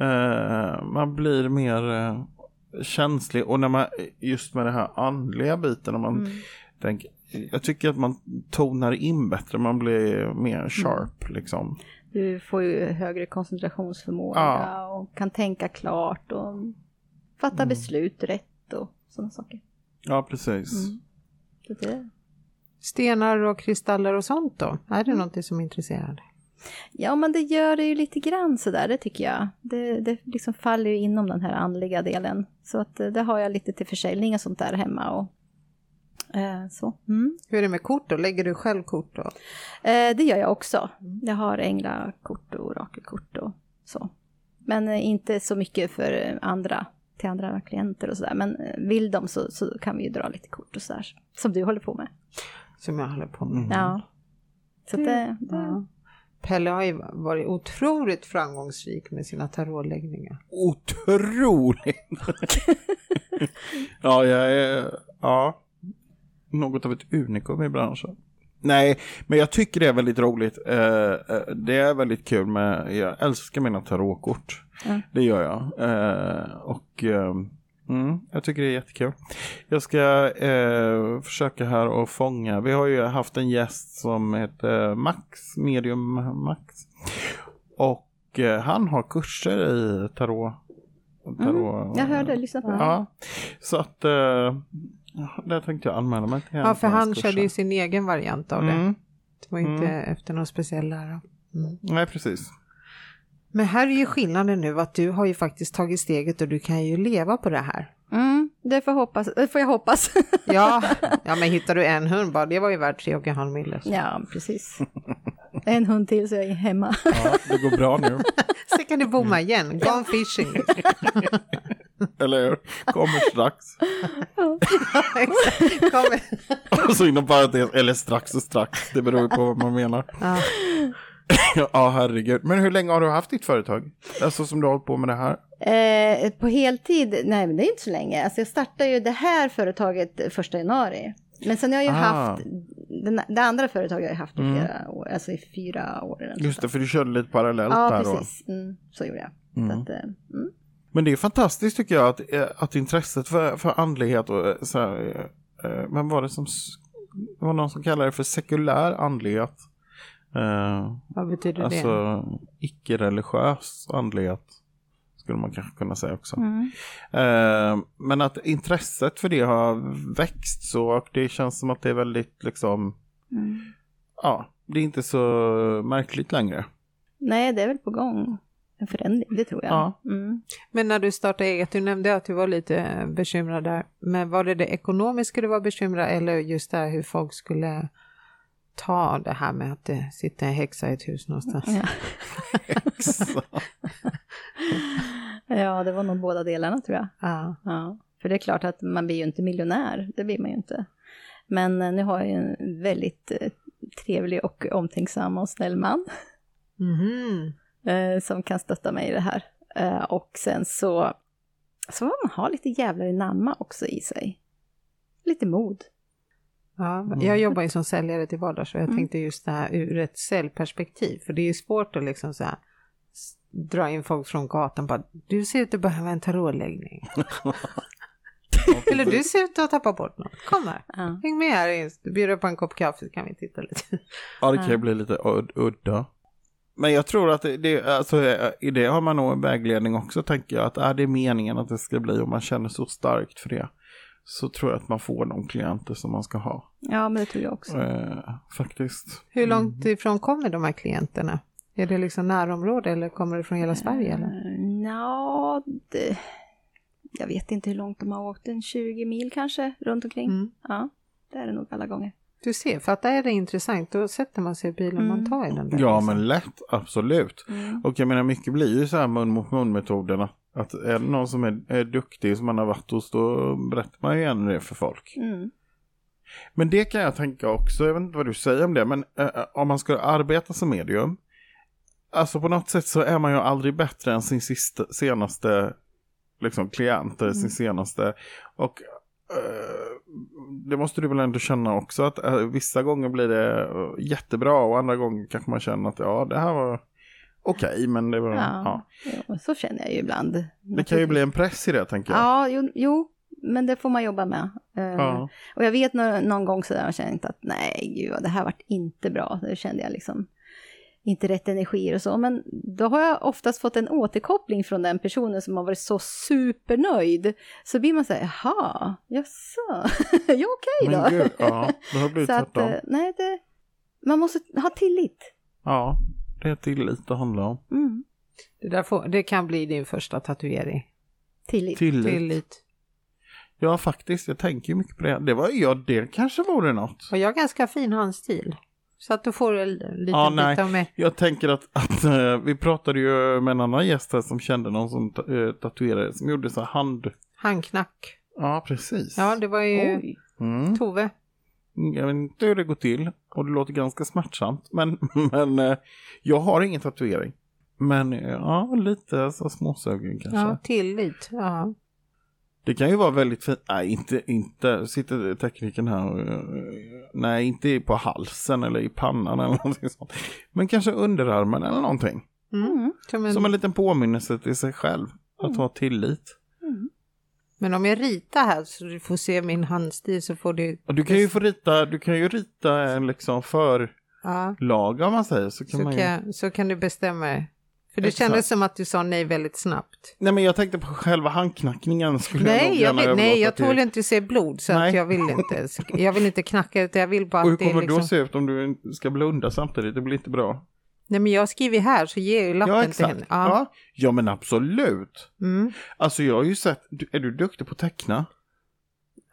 Eh, man blir mer eh, känslig. Och när man, just med det här andliga biten, när man tänker, jag tycker att man tonar in bättre, man blir mer sharp liksom. Du får ju högre koncentrationsförmåga Ja. och kan tänka klart och fatta Mm. beslut rätt och sådana saker. Ja, precis. Så det, Stenar och kristaller och sånt då? Är det någonting som intresserar dig? ja, men det gör det ju lite grann sådär, det tycker jag. Det, det liksom faller ju inom den här andliga delen. Så att eh, det har jag lite till försäljning och sånt där hemma och så. Mm. Hur är det med kort då? Lägger du själv kort då? Eh, det gör jag också. Jag har änglakort och orakelkort och så. Men eh, inte så mycket för eh, andra, till andra klienter och sådär. Men eh, vill de så, så kan vi ju dra lite kort och sådär. Som du håller på med. Som jag håller på med. Ja. Så det, det, Ja. Pelle har ju varit otroligt framgångsrik med sina tarotläggningar. Otroligt! ja, jag är ja, något av ett unikum i branschen. Nej, men jag tycker det är väldigt roligt. Eh, eh, det är väldigt kul med, jag älskar mina tarotkort. Ja. Det gör jag. Eh, och eh, mm, jag tycker det är jättekul. Jag ska försöka här och fånga, vi har ju haft en gäst som heter Max, medium Max. Och han har kurser i tarot. tarot Mm, jag hörde, lyssna på det. Ja, så att där tänkte jag anmäla mig till Ja, för han körde ju sin egen variant av det. Mm, Det var inte efter någon speciell lära. Mm. nej, precis. Men här är ju skillnaden nu att du har ju faktiskt tagit steget och du kan ju leva på det här. Mm, det får, hoppas, det får jag hoppas. Ja, ja men hittar du en hund bara, det var ju värt tre och en halv mille. ja, precis. En hund till så jag är hemma. Ja, det går bra nu. Så kan du bomma igen, gone fishing. Eller hur? Kommer strax. Exakt. Kommer. Och så inom parentes, eller strax och strax. Det beror på vad man menar. Ja. Ja, herregud. Men hur länge har du haft ditt företag? Alltså som du har hållit på med det här? Eh, på heltid, nej men det är inte så länge. Alltså jag startade ju det här företaget första januari. Men sen har jag ju Ah. haft, den, det andra företaget har jag haft i Mm. flera år, alltså i fyra år. eller Just det, för du körde lite parallellt Ja, där då. precis. Mm, så gjorde jag. Mm. Så att, eh, mm. Men det är fantastiskt tycker jag att, eh, att intresset för, för andlighet och eh, så här, eh, vem var det som, det var någon som kallade det för sekulär andlighet. Vad betyder det? alltså icke-religiös andlighet. Skulle man kanske kunna säga också. Mm. Men att intresset för det har växt så och det känns som att det är väldigt liksom, Mm. ja, det är inte så märkligt längre. Nej, det är väl på gång. En förändring, det tror jag. Ja. Mm. Men när du startade eget, du nämnde att du var lite bekymrad där. Men var det det ekonomiska du var bekymrad eller just det här hur folk skulle ta det här med att det sitter en häxa i ett hus någonstans? Ja. Ja, det var nog båda delarna tror jag. Ja. Ja, för det är klart att man blir ju inte miljonär, det blir man ju inte. Men eh, nu har jag ju en väldigt eh, trevlig och omtänksam och snäll man Mhm. Eh, som kan stötta mig i det här. Eh, och sen så, så får man ha lite jävlar i namma också i sig. Lite mod. Ja, jag jobbar ju som säljare till vardags och jag Mm. tänkte just det här ur ett säljperspektiv. För det är ju svårt att liksom så här, dra in folk från gatan bara du ser ut att behöva en tarotläggning. Eller du ser ut att ha tappat bort något. Kom här, Ja. häng med här, du bjuder på en kopp kaffe så kan vi titta lite. Ja, det kan ju bli lite ud- udda. Men jag tror att det, alltså, eh, i det har man nog en vägledning också, tänker jag. Att är det meningen att det ska bli och man känner så starkt för det, så tror jag att man får de klienter som man ska ha. ja, men det tror jag också. Eh, faktiskt. Hur långt ifrån kommer de här klienterna? Är det liksom närområde eller kommer det från hela Sverige? Eller? Eh, Ja, det, jag vet inte hur långt de har åkt, en 20 mil kanske runt omkring. Mm. Ja, det är det nog alla gånger. Du ser, för att där är det intressant, då sätter man sig i bilen och man Mm. tar i den där. Ja, liksom. men lätt, absolut. Mm. Och jag menar, mycket blir ju så här mun mot mun metoderna. Att är det någon som är, är duktig som man har varit hos, då berättar man ju gärna det för folk. Mm. Men det kan jag tänka också, jag vet inte vad du säger om det, men eh, om man ska arbeta som medium, alltså på något sätt så är man ju aldrig bättre än sin sista, senaste liksom, klient, eller sin senaste. Och det måste du väl ändå känna också, att eh, vissa gånger blir det eh, jättebra och andra gånger kanske man känner att ja, det här var okej, men det var, ja. Ja, så känner jag ju ibland. Det kan ju bli en press i det, tänker jag. Ja, jo, jo, men det får man jobba med. Eh, Ja. Och jag vet nå- någon gång sådär, jag kände att nej, gud, det här vart inte bra. Det kände jag liksom inte rätt energier och så. Men då har jag oftast fått en återkoppling från den personen som har varit så supernöjd. Så blir man så här, jaha, jaså, ja okej då. Men gud, ja, det har blivit så att, tvärtom. eh, nej, det, man måste ha tillit. Ja, det är tillit det handlar om. Mm. Det, där får, det kan bli din första tatuering. Tillit. Tillit. Tillit. Ja, faktiskt. Jag tänker ju mycket på det. Det var ja, det kanske vore något. Och jag har ganska fin handstil. Så att du får en liten Ja, bit nej. av mig. Jag tänker att, att eh, vi pratade ju med en annan gäst här som kände någon som eh, tatuerade, som gjorde så här hand... Handknack. Ja, precis. Ja, det var ju. Mm. Tove. Jag vet inte hur det går till och det låter ganska smärtsamt. Men, men eh, jag har ingen tatuering. Men ja, lite så småsögen kanske. Ja, tillit. Ja. Det kan ju vara väldigt fint. Nej, inte, inte. Sitter tekniken här Nej, inte på halsen eller i pannan eller någonting sånt. Men kanske underarmen eller någonting. Mm. Som en, Som en liten påminnelse till sig själv. Att Mm. ha tillit. Mm. Men om jag ritar här så du får se min handstil så får du... Du kan ju få rita, du kan ju rita en liksom förlaga Ja, om man säger. Så kan så man ju... kan, så kan du bestämma. För det kändes som att du sa nej väldigt snabbt. Nej men jag tänkte på själva handknackningen. Skulle Nej, nog jag, gärna vill, nej, jag tål inte se blod så Nej. att jag vill inte. Jag vill inte knacka utan jag vill bara Och hur att det kommer det då liksom... se ut om du ska blunda samtidigt? Det blir inte bra. Nej men jag skriver här så ger jag ju lappen Ja, till henne. Ja. Ja. Ja. men absolut. Mm. Alltså jag har ju sett, är du duktig på att teckna?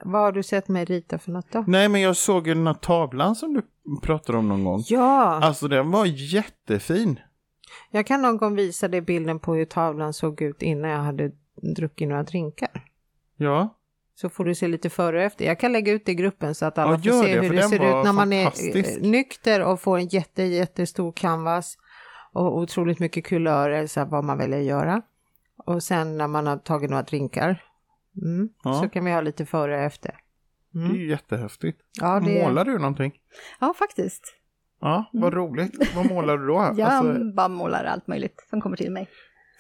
Vad har du sett mig rita för något då? Nej men jag såg ju den här tavlan som du pratade om någon gång. Ja, Alltså den var jättefin. Jag kan någon gång visa dig bilden på hur tavlan såg ut innan jag hade druckit några drinkar. Ja, Så får du se lite före och efter. Jag kan lägga ut det i gruppen så att alla Ja, får se det, hur det ser ut när man är eh, nykter och får en jätte, jättestor canvas och otroligt mycket kulörer, så vad man väljer att göra. Och sen när man har tagit några drinkar mm, Ja. så kan vi ha lite före och efter. det är Mm. ju jättehäftigt. Ja, det, Målar du någonting? Ja, faktiskt. Ja, vad roligt. Vad målar du då? Jag Alltså, bara målar allt möjligt som kommer till mig.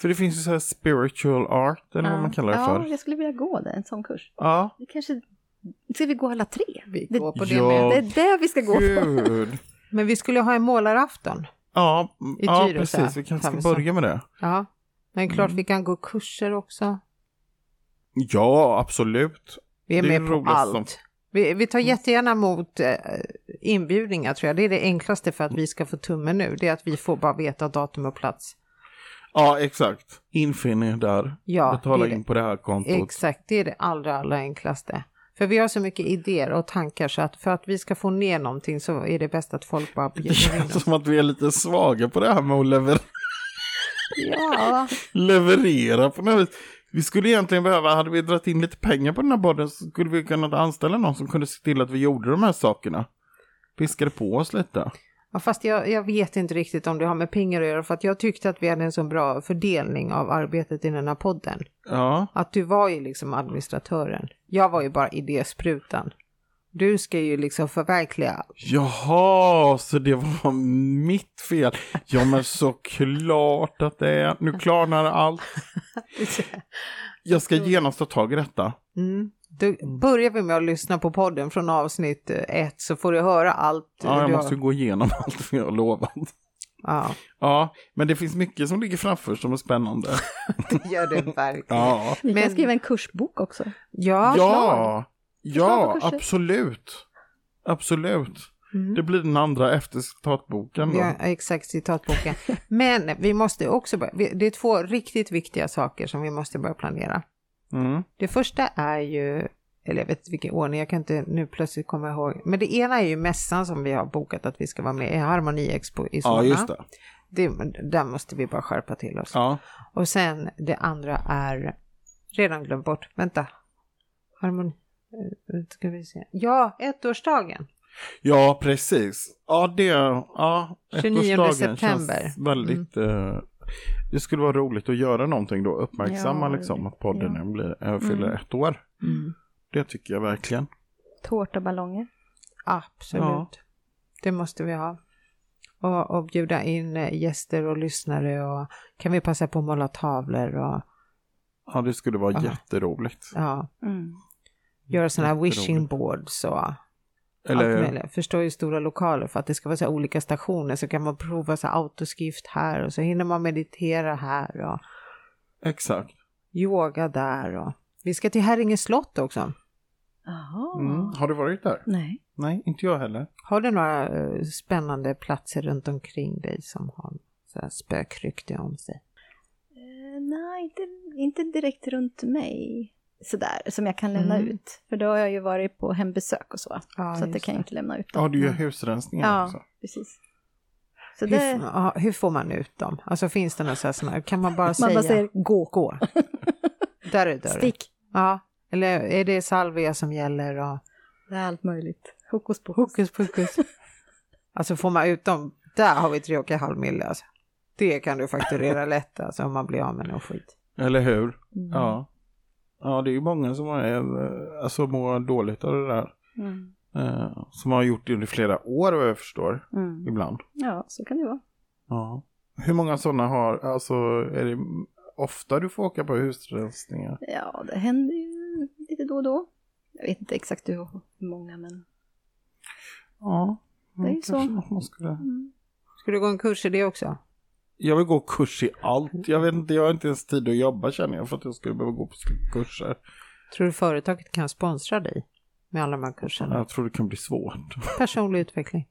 för det finns ju så här spiritual art, eller vad man kallar det ja, för. jag skulle vilja gå det, en sån kurs. Ja, Det kanske... Ska vi gå alla tre? vi Det- går på det Ja. med. Det är det vi ska gå på. gud. Men vi skulle ha en målarafton. Ja, I ja precis. Vi kanske kan ska vi börja med det. Ja, men klart Mm. vi kan gå kurser också. Ja, absolut. Vi är Det är med på roligt allt. som- Vi, vi tar jättegärna emot eh, inbjudningar tror jag. Det är det enklaste för att vi ska få tummen nu. Det är att vi får bara veta datum och plats. Ja, exakt. Infinn där. Ja, Betala det är in på det här kontot. Exakt, det är det allra, allra enklaste. För vi har så mycket idéer och tankar så att för att vi ska få ner någonting så är det bäst att folk bara Det bjuder in känns oss. som att vi är lite svaga på det här med att lever Ja, leverera på något vis. Vi skulle egentligen behöva, hade vi dragit in lite pengar på den här podden så skulle vi kunna anställa någon som kunde se till att vi gjorde de här sakerna. Piskade på oss lite. ja fast jag, jag vet inte riktigt om det har med pengar att göra för att jag tyckte att vi hade en så bra fördelning av arbetet i den här podden. Ja, Att du var ju liksom administratören. Jag var ju bara idésprutan. Du ska ju liksom förverkliga. jaha, så det var mitt fel. Ja, men såklart att det är. Nu klarnar allt. Jag ska genast ta tag i detta. Mm. Då börjar vi med att lyssna på podden från avsnitt eh, ett så får du höra allt. Ja, jag du måste har... gå igenom allt vi har lovat. Ja, Ja, men det finns mycket som ligger framför som är spännande. det gör det verkligen. Ja, Vi kan Men- skriva en kursbok också. Ja, ja, på ja absolut. Absolut. Mm. Det blir den andra efter citatboken då. Ja, exakt, citatboken. Men vi måste också börja, det är två riktigt viktiga saker som vi måste börja planera. Mm. Det första är ju, eller jag vet inte vilken ordning, jag kan inte nu plötsligt komma ihåg. Men det ena är ju mässan som vi har bokat att vi ska vara med i, Harmoni Expo i Solna. Ja, just det. det. Där måste vi bara skärpa till oss. Ja. Och sen det andra är, redan glömt bort, vänta. Harmoni, ska vi se. Ja, ettårsdagen. ja, precis. Ja, det, ja, 29 ettårsdagen september. Känns väldigt, eh, det skulle vara roligt att göra någonting då, uppmärksamma Ja, liksom att podden ja. blir, äh, fyller Mm. ett år. Det tycker jag verkligen. Tårtaballonger. Absolut. Ja. Det måste vi ha. Och, och bjuda in eh, gäster och lyssnare och kan vi passa på att måla tavlor och Ja, det skulle vara Ja. jätteroligt. ja, Mm. Göra sådana här wishing boards och allt Eller, möjligt. Förstå ju stora lokaler för att det ska vara så här olika stationer så kan man prova så här autoskift här och så hinner man meditera här och exakt. yoga där och vi ska till Herringe slott också. Mm. Har du varit där? Nej. Nej, inte jag heller. Har du några eh, spännande platser runt omkring dig som har så här spökrykte om sig? Eh, nej, inte, inte direkt runt mig. Sådär, som jag kan lämna Mm. ut. För då har jag ju varit på hembesök och så. Ja, så att det kan jag inte lämna ut dem. Ja, du gör Mm. husrensningar Ja, också. precis. Så Hur, det, ja, hur får man ut dem? Alltså finns det några så här såna, kan man bara man säga bara säger gå. gå? Där är dörren. Stick. Ja, eller är det salvia som gäller och Det är allt möjligt. Hokus pokus. hokus pokus? alltså får man ut dem, där har vi tre och en halv mille alltså. Det kan du fakturera lätt alltså om man blir av med någon skit. Eller hur? Mm. Ja. Ja, det är ju många som har, eh, alltså, mår dåligt av det där. Mm. Eh, som har gjort det under flera år vad jag förstår. Mm. Ibland. Ja, så kan det vara. Ja. Hur många sådana har, alltså är det ofta du får åka på husrensningar? Ja, det händer ju lite då och då. Jag vet inte exakt hur många, men... Ja. Det är ju kanske så. man skulle... Mm. Ska du gå en kurs i det också? Jag vill gå kurs i allt. Jag vet inte, jag har inte ens tid att jobba känner jag för att jag skulle behöva gå på kurser. Tror du företaget kan sponsra dig med alla de här kurserna? Jag tror det kan bli svårt. Personlig utveckling.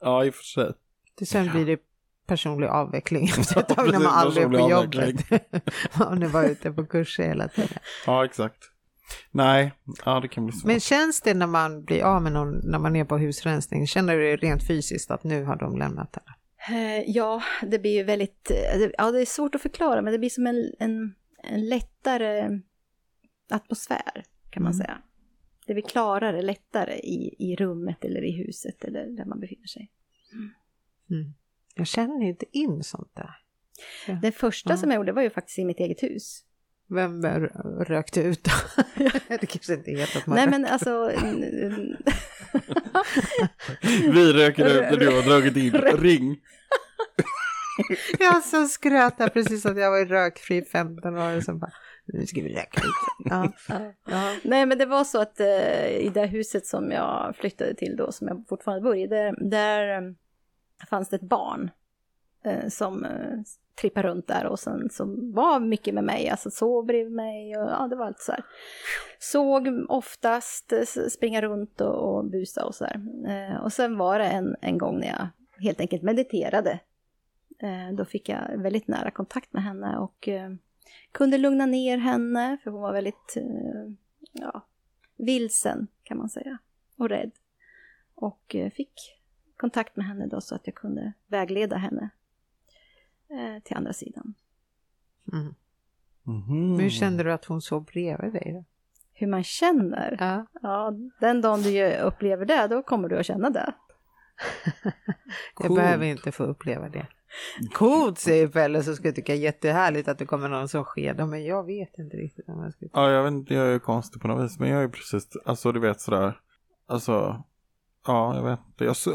Ja, i och för sig. Till sen blir det personlig avveckling efter ett tag när man aldrig är på jobbet. Om du var ute på kurser hela tiden. Ja, exakt. Nej, ja det kan bli svårt. Men känns det när man blir av med någon, när man är på husrensning, känner du det rent fysiskt att nu har de lämnat det? Eh, Ja, det blir ju väldigt... eh, det- Ja, det är svårt att förklara, men det blir som en, en, en lättare atmosfär kan man Mm. säga. Det blir klarare, lättare i, i rummet eller i huset eller där man befinner sig. Mm. Jag känner inte in sånt där. Det första Ja. som jag gjorde var ju faktiskt i mitt eget hus. Vem rökte ut då? det kanske inte heter att man Nej men alltså... Vi röker ut när du har dragit in ring. Jag så skröt där precis att jag var rökfri i 15 år och så bara, nu ska vi röka ut. Ja. Ja. Nej men det var så att eh, i det huset som jag flyttade till då, som jag fortfarande bor i, där, där eh, fanns det ett barn eh, som trippa runt där och sen som var mycket med mig, alltså sov bredvid mig och ja det var allt så här. Såg oftast springa runt och, och busa och så här. Eh, och sen var det en, en gång när jag helt enkelt mediterade. Eh, då fick jag väldigt nära kontakt med henne och eh, kunde lugna ner henne för hon var väldigt eh, ja, vilsen kan man säga och rädd. Och eh, fick kontakt med henne då så att jag kunde vägleda henne eh, till andra sidan. Mm. Men hur kände du att hon sov bredvid dig? Då? Hur man känner, Ja. ja, den dagen du upplever det, då kommer du att känna det. Jag Coolt. behöver inte få uppleva det. Coolt säger Pelle så skulle jag tycka jättehärligt att det kommer någon som skedar men jag vet inte riktigt om jag ska Ja, jag vet inte, jag är konstig på något vis, men jag är precis, alltså du vet sådär, alltså, ja, jag vet inte. Jag så,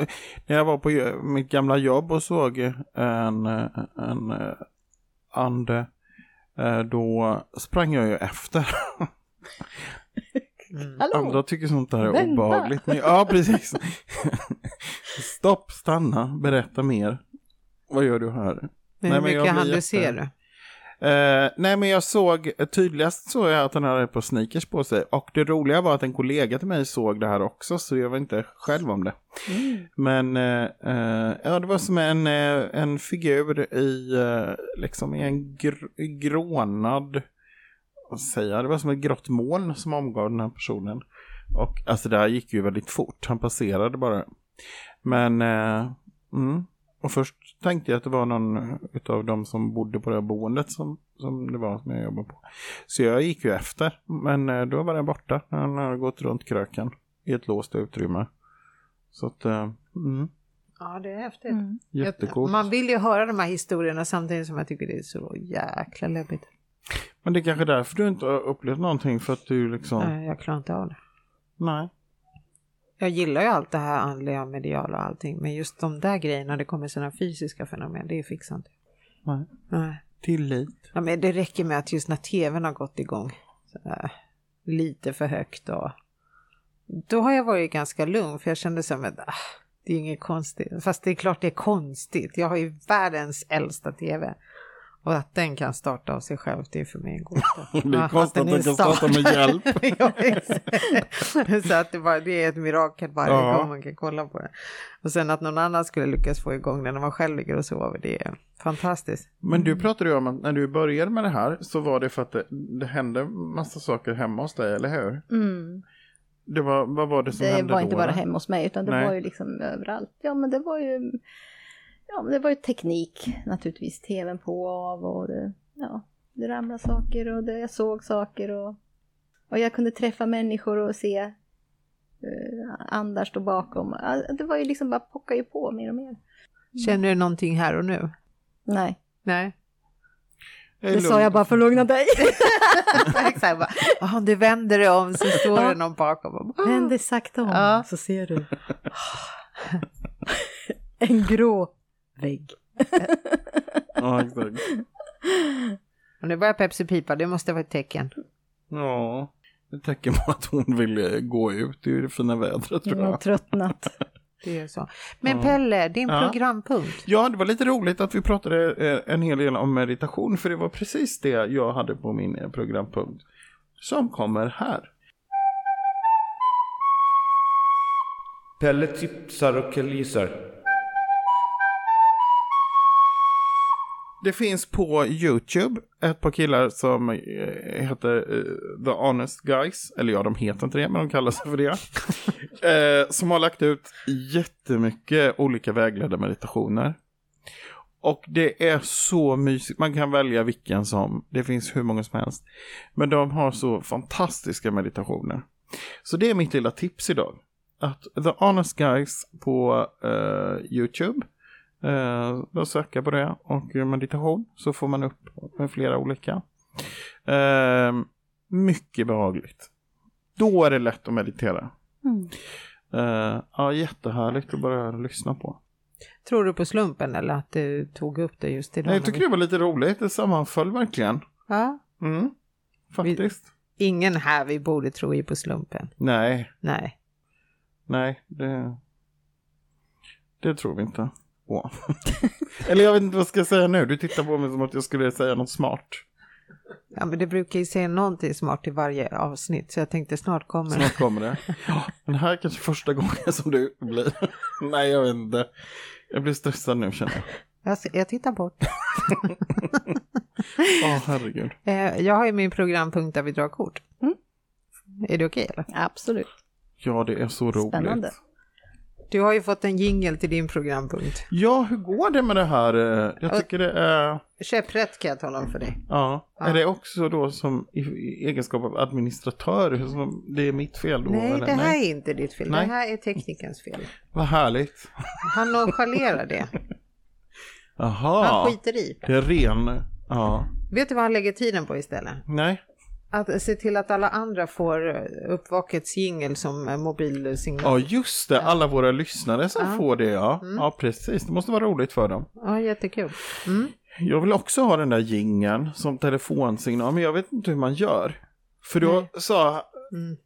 när jag var på jo- mitt gamla jobb och såg en, eh, en eh, ande, eh, då sprang jag ju efter. Mm. Hallå! Andra tycker sånt där är Vänta! obehagligt. Men, ja, precis. Stopp, stanna, berätta mer. Vad gör du här? Men Nej, hur mycket hann du jätte- se du? Eh, nej men jag såg, tydligast såg jag att han hade par sneakers på sig. Och det roliga var att en kollega till mig såg det här också, så jag var inte själv om det. Mm. Men eh, ja, det var som en, en figur i, liksom i en gr- grånad, vad säger jag, det var som ett grått moln som omgav den här personen. Och alltså det här gick ju väldigt fort, han passerade bara. Men, eh, mm. Och först tänkte jag att det var någon av de som bodde på det här boendet som, som det var som jag jobbade på. Så jag gick ju efter, men eh, då var den borta. Han hade gått runt kröken i ett låst utrymme. Så att, eh, mm, Ja, det är häftigt. Mm. jättecoolt. Man vill ju höra de här historierna samtidigt som jag tycker det är så jäkla läbbigt. Men det är kanske därför du inte har upplevt någonting för att du liksom, nej. Nej, jag klarar inte av det. Jag gillar ju allt det här andliga och mediala och allting, men just de där grejerna, det kommer sådana fysiska fenomen, det fixar inte Nej. Nej. Tillit. Ja, men det räcker med att just när tvn har gått igång sådär, lite för högt och då har jag varit ganska lugn för jag kände som att ah, det är inget konstigt. Fast det är klart det är konstigt. Jag har ju världens äldsta tv. Och att den kan starta av sig själv, det är för mig en gåta. Det är konstigt att den kan starta med hjälp. så att det, bara, det är ett mirakel varje Ja. gång man kan kolla på det. Och sen att någon annan skulle lyckas få igång den när man själv ligger och sover, det är fantastiskt. Men du pratade ju om att när du började med det här så var det för att det, det hände massa saker hemma hos dig, eller hur? Mm. Det var, vad var det som Det hände var inte då? bara då? hemma hos mig utan det Nej. var ju liksom överallt. Ja men det var ju Ja men det var ju teknik naturligtvis. TVn på och av och det, ja, det ramlade saker och det, jag såg saker och, och jag kunde träffa människor och se uh, andar stå bakom. Det var ju liksom bara pocka ju på mer och mer. Känner du någonting här och nu? Nej, Nej. Det sa lugn. jag bara för att lugna dig. Exakt, bara, "Ah, du vänder dig om så står Ja. det någon bakom. Och Vänd dig sakta om Ja. så ser du. en grå vägg. Ja, exakt. Och nu börjar Pepsi pipa, det måste vara ett tecken. Ja, det tecken på att hon vill eh, gå ut. Det är ju det fina vädret tror Jag har jag. tröttnat. Det är så. Men. Pelle, din Ja. programpunkt. Ja, det var lite roligt att vi pratade eh, en hel del om meditation. För det var precis det jag hade på min eh, programpunkt. Som kommer här. Pelle tipsar och killgissar. Det finns på YouTube ett par killar som eh, heter eh, The Honest Guys. Eller ja, de heter inte det, men de kallar sig för det. eh, som har lagt ut jättemycket olika vägledda meditationer. Och det är så mysigt. Man kan välja vilken som. Det finns hur många som helst. Men de har så fantastiska meditationer. Så det är mitt lilla tips idag. Att The Honest Guys på eh, YouTube. Eh, då söka på det och meditation så får man upp med flera olika. Eh, mycket behagligt. Då är det lätt att meditera. Mm. Eh, ja, jättehärligt att bara lyssna på. Tror du på slumpen eller att du tog upp det just idag? Jag tycker det var lite roligt, det sammanföll verkligen. Ja, Mm, faktiskt. ingen här vid bordet tror ju på slumpen. Nej, Nej. nej, det, det tror vi inte på. Eller jag vet inte vad jag ska säga nu, du tittar på mig som att jag skulle säga något smart. Ja, men det brukar ju säga någonting smart i varje avsnitt så jag tänkte snart kommer det. Snart kommer det. Ja, men det här är kanske första gången som det blir. Nej, jag vet inte. Jag blir stressad nu känner jag. Jag, ser- jag tittar bort. Ja, herregud. Eh, jag har ju min programpunkt där vi drar kort. Mm. Är det okej eller? Absolut. Ja, det är så roligt. Spännande. Du har ju fått en jingel till din programpunkt. Ja, hur går det med det här? Jag tycker det är... Käpprätt kan jag tala om för dig. Ja, Ja. är det också då som i, egenskap av administratör som det är mitt fel då? Nej, eller? det här är inte ditt fel. Nej. Det här är teknikerns fel. Vad härligt. Han nonchalerar det. Han Jaha, skiter i. det är ren... Ja, Vet du vad han lägger tiden på istället? nej. Att se till att alla andra får eh, uppvakets jingel som eh, mobilsignal. Ja, just det. Alla våra lyssnare som Ja. får det, ja. Mm. Ja, precis. Det måste vara roligt för dem. Ja, jättekul. Mm. Jag vill också ha den där jingeln som telefonsignal, men jag vet inte hur man gör. För då Nej. sa Mm.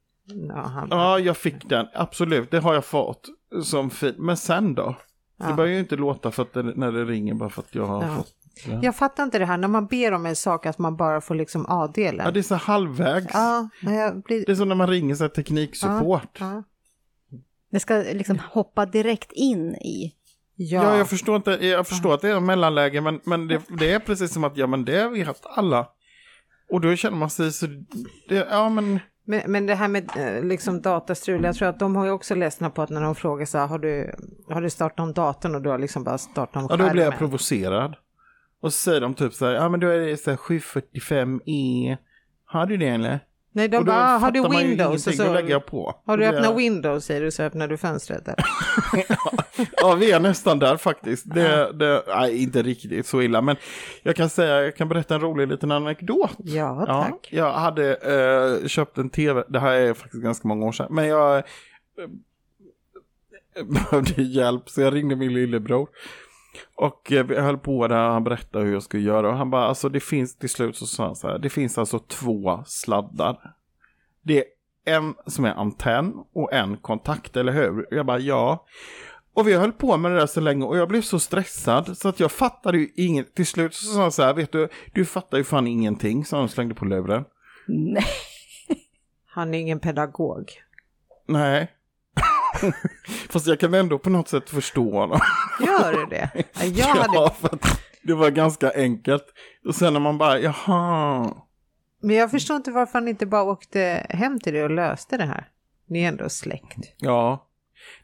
Ja, han... ja, jag fick den. Absolut, det har jag fått som fint. Men sen då? Det Ja. bör ju inte låta för att det, när det ringer bara för att jag har Ja. fått det. Jag fattar inte det här när man ber om en sak att man bara får liksom A-delen. Ja, det är så halvvägs. Ja, blir... Det är som när man ringer så här tekniksupport. Ja. Ja. Det ska liksom hoppa direkt in i. Ja. jag förstår inte. Jag förstår att det är en mellanläge, men, men det, det är precis som att ja, men det vet alla. Och då känner man sig så, det, ja men, Men, men det här med eh, liksom datastrul, jag tror att de har ju också ledsnat på att när de frågar så här, har du, har du startat om datorn och du har liksom bara startat om ja då blir jag skärmen? provocerad. Och så säger de typ så här, ja men då är det så här 745E. Har du det eller? Nej, de bara, "Ah, har du Windows? Och ingenting, Då lägger så, jag på. har du öppnat Windows säger du så öppnar du fönstret. Där. Ja, vi är nästan där faktiskt. Det, det, nej, inte riktigt så illa, men jag kan säga, jag kan berätta en rolig liten anekdot. Ja, Ja, tack. jag hade eh, köpt en tv, det här är faktiskt ganska många år sedan, men jag eh, behövde hjälp så jag ringde min lillebror. Och eh, vi höll på där, han berättade hur jag skulle göra och han bara, alltså det finns, till slut så sa han så här, det finns alltså två sladdar. Det är en som är antenn och en kontakt, eller hur? Jag bara, ja. Och vi höll på med det där så länge och jag blev så stressad så att jag fattade ju inget. Till slut så sa han så här, vet du, du fattar ju fan ingenting, så han slängde på luren. Nej. Han är ingen pedagog. Nej. Fast jag kan ändå på något sätt förstå honom. Gör du det? Jag hade, Ja, för att det var ganska enkelt. Och sen när man bara, jaha. men jag förstår inte varför han inte bara åkte hem till dig och löste det här. Ni är ändå släkt. Ja.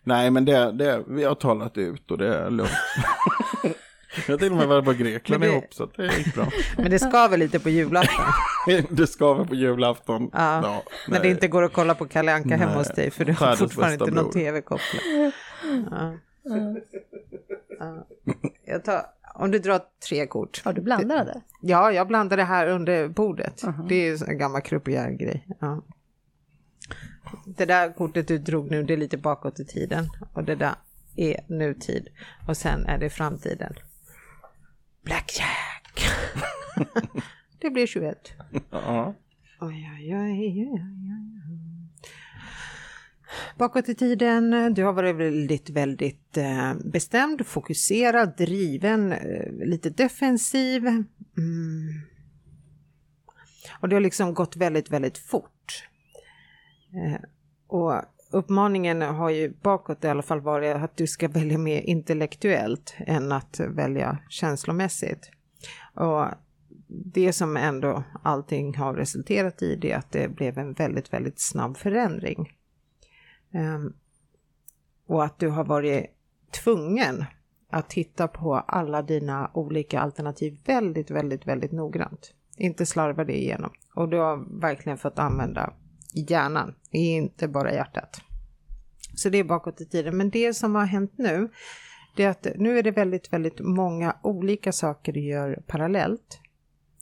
Nej, men det, det, vi har talat ut och det är lugnt. jag har till och med varit på Grekland Men det- ihop så det gick bra. Men det ska väl lite på julafton? det ska vara på julafton. Ja, Ja, När det inte går att kolla på Kalle Anka hemma hos dig för du har fortfarande inte någon tv kopplad. Ja. Ja. Jag tar, om du drar tre kort. Har du blandade? Ja, jag blandade här under bordet. Aha. Det är ju en gammal grej. Ja. Det där kortet du drog nu, det är lite bakåt i tiden. Och det där är nutid. Och sen är det framtiden. Blackjack. det blir 21. Ja. Oj, oj, oj, oj, oj, oj. Bakåt i tiden, du har varit väldigt, väldigt eh, bestämd, fokuserad, driven, eh, lite defensiv. Mm. Och det har liksom gått väldigt, väldigt fort. Eh, och uppmaningen har ju bakåt i alla fall varit att du ska välja mer intellektuellt än att välja känslomässigt. Och det som ändå allting har resulterat i det är att det blev en väldigt, väldigt snabb förändring. Um, och att du har varit tvungen att titta på alla dina olika alternativ väldigt, väldigt, väldigt noggrant. Inte slarva det igenom. Och du har verkligen fått använda hjärnan, är inte bara hjärtat. Så det är bakåt i tiden. Men det som har hänt nu, det är att nu är det väldigt, väldigt många olika saker du gör parallellt.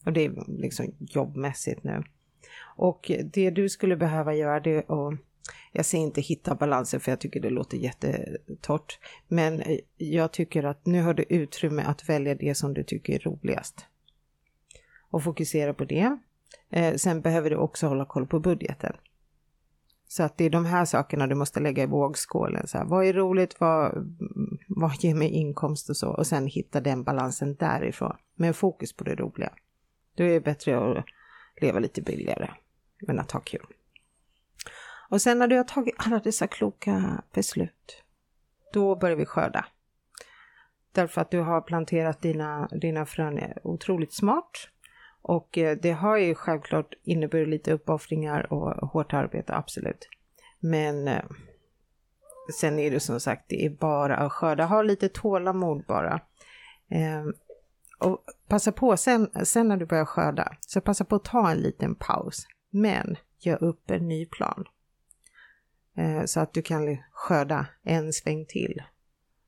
Och det är liksom jobbmässigt nu. Och det du skulle behöva göra det är att jag säger inte hitta balansen för jag tycker det låter jättetort. Men jag tycker att nu har du utrymme att välja det som du tycker är roligast. Och fokusera på det. Eh, sen behöver du också hålla koll på budgeten. Så att det är de här sakerna du måste lägga i vågskålen. Så här, vad är roligt, vad, vad ger mig inkomst och så. Och sen hitta den balansen därifrån. Med fokus på det roliga. Då är det bättre att leva lite billigare. Men att ha kul. Och sen när du har tagit alla dessa kloka beslut. Då börjar vi skörda. Därför att du har planterat dina, dina frön otroligt smart. Och eh, det har ju självklart inneburit lite uppoffringar och hårt arbete, absolut. Men eh, sen är det som sagt, det är bara att skörda. Ha lite tålamod bara. Ehm, och passa på, sen, sen när du börjar skörda, så passa på att ta en liten paus. Men gör upp en ny plan. Eh, så att du kan skörda en sväng till.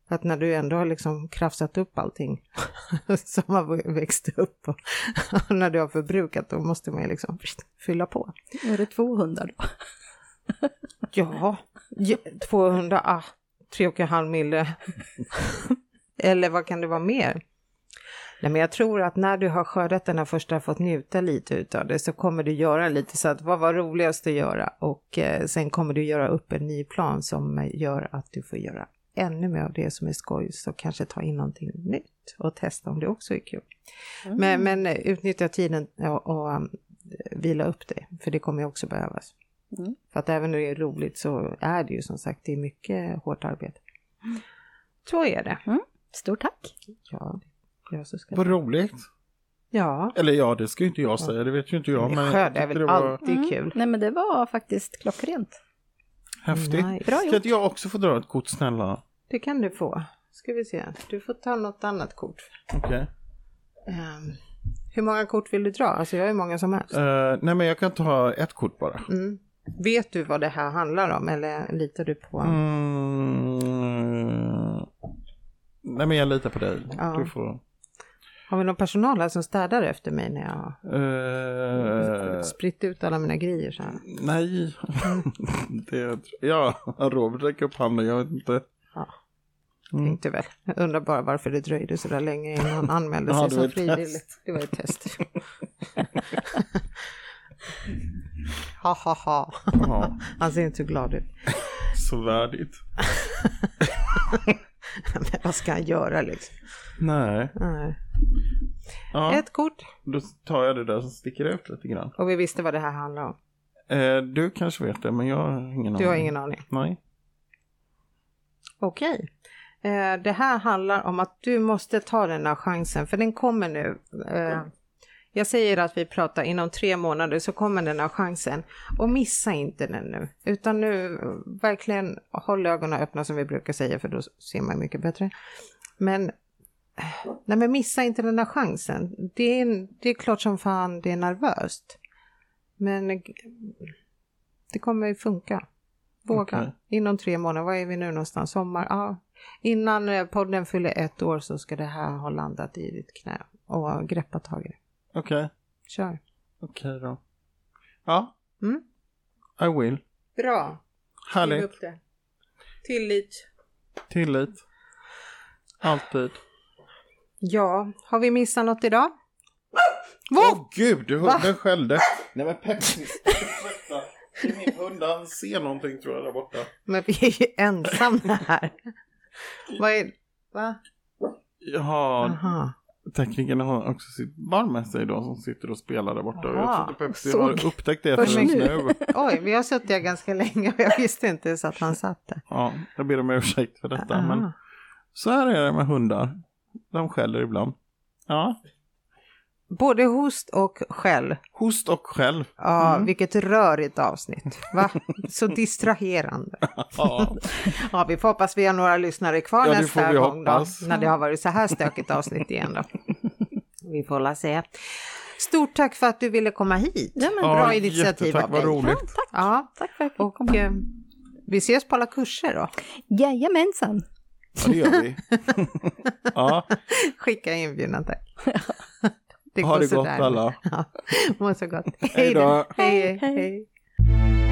Att när du ändå har liksom krafsat upp allting som har växt upp och, och när du har förbrukat då måste man ju liksom fylla på. Är det 200 då? ja, 200, ah, 3,5 mille. Eller vad kan det vara mer? Nej, men jag tror att när du har skördat den här första, fått njuta lite utav det, så kommer du göra lite så att vad var roligast att göra? Och eh, sen kommer du göra upp en ny plan som gör att du får göra ännu mer av det som är skoj, så kanske ta in någonting nytt och testa om det också är kul. Mm. Men, men utnyttja tiden och, och um, vila upp det, för det kommer ju också behövas. Mm. För att även när det är roligt så är det ju som sagt, det är mycket hårt arbete. Så är det. Mm. Stort tack! Ja, vad roligt. Ja. Eller ja, det ska ju inte jag säga, det vet ju inte jag. Men Skörd är väl var... alltid mm. kul. Nej men det var faktiskt klockrent. Häftigt. Nice. Bra gjort. Ska inte jag också få dra ett kort snälla? Det kan du få. Ska vi se. Du får ta något annat kort. Okej. Okay. Um, ehm, hur många kort vill du dra? Alltså jag har ju många som helst. Uh, nej men jag kan ta ett kort bara. Mm. Vet du vad det här handlar om eller litar du på? Mm. Nej men jag litar på dig. Ja. Du får... Har vi någon personal här som städar efter mig när jag uh, spritt ut alla mina grejer så här? Nej, det, ja, Robert räcker upp handen, jag vet inte. Ja, mm. tänkte väl. Jag undrar bara varför det dröjde så där länge innan han anmälde sig ja, som frivilligt. Det var ett test. ha ha ha. Ja. Han ser inte så glad ut. Så värdigt. Men vad ska han göra liksom? Nej. Nej. Ja. Ett kort. Då tar jag det där som sticker ut lite grann. Och vi visste vad det här handlar om. Eh, du kanske vet det, men jag har ingen du aning. Du har ingen aning? Nej. Okej. Eh, det här handlar om att du måste ta den här chansen, för den kommer nu. Eh, jag säger att vi pratar inom tre månader så kommer den här chansen. Och missa inte den nu, utan nu verkligen håll ögonen öppna som vi brukar säga, för då ser man mycket bättre. Men Nej men missa inte den där chansen. Det är, det är klart som fan det är nervöst. Men det kommer ju funka. Våga. Okay. Inom tre månader, var är vi nu någonstans? Sommar? Ja. Innan eh, podden fyller ett år så ska det här ha landat i ditt knä och greppa tag i det. Okej. Okay. Kör. Okej okay, då. Ja. Mm? I will. Bra. Härligt. upp det. Tillit. Tillit. Alltid. Ja, har vi missat något idag? Åh oh, gud, hunden skällde. Nej men Pepsi, ursäkta. Min hund han ser någonting tror jag där borta. Men vi är ju ensamma här. Vad är Va? Jaha. Aha. Teknikerna har också sitt barn med sig då som sitter och spelar där borta. Aha, jag tror Pepsi såg. har upptäckt det förrän nu. Oj, vi har suttit här ganska länge och jag visste inte ens att han satt där. Ja, jag ber om ursäkt för detta. Aha. Men så här är det med hundar. De skäller ibland. Ja. Både host och skäll. Host och skäll. Ja, vilket rörigt avsnitt. Va? Så distraherande. Ja. Ja, vi får hoppas vi har några lyssnare kvar Ja, det nästa får vi gång då, när det har varit så här stökigt avsnitt igen då. Vi får la se. Stort tack för att du ville komma hit. Ja, men Ja, Bra initiativ av vad dig. roligt. Ja, Tack för att jag och eh, vi ses på alla kurser då. Jajamensan. Ja, det gör vi. ja, Skicka inbjudan tack det ha det gott alla. Ja, må så gott. Hej då. hej. hej. hej.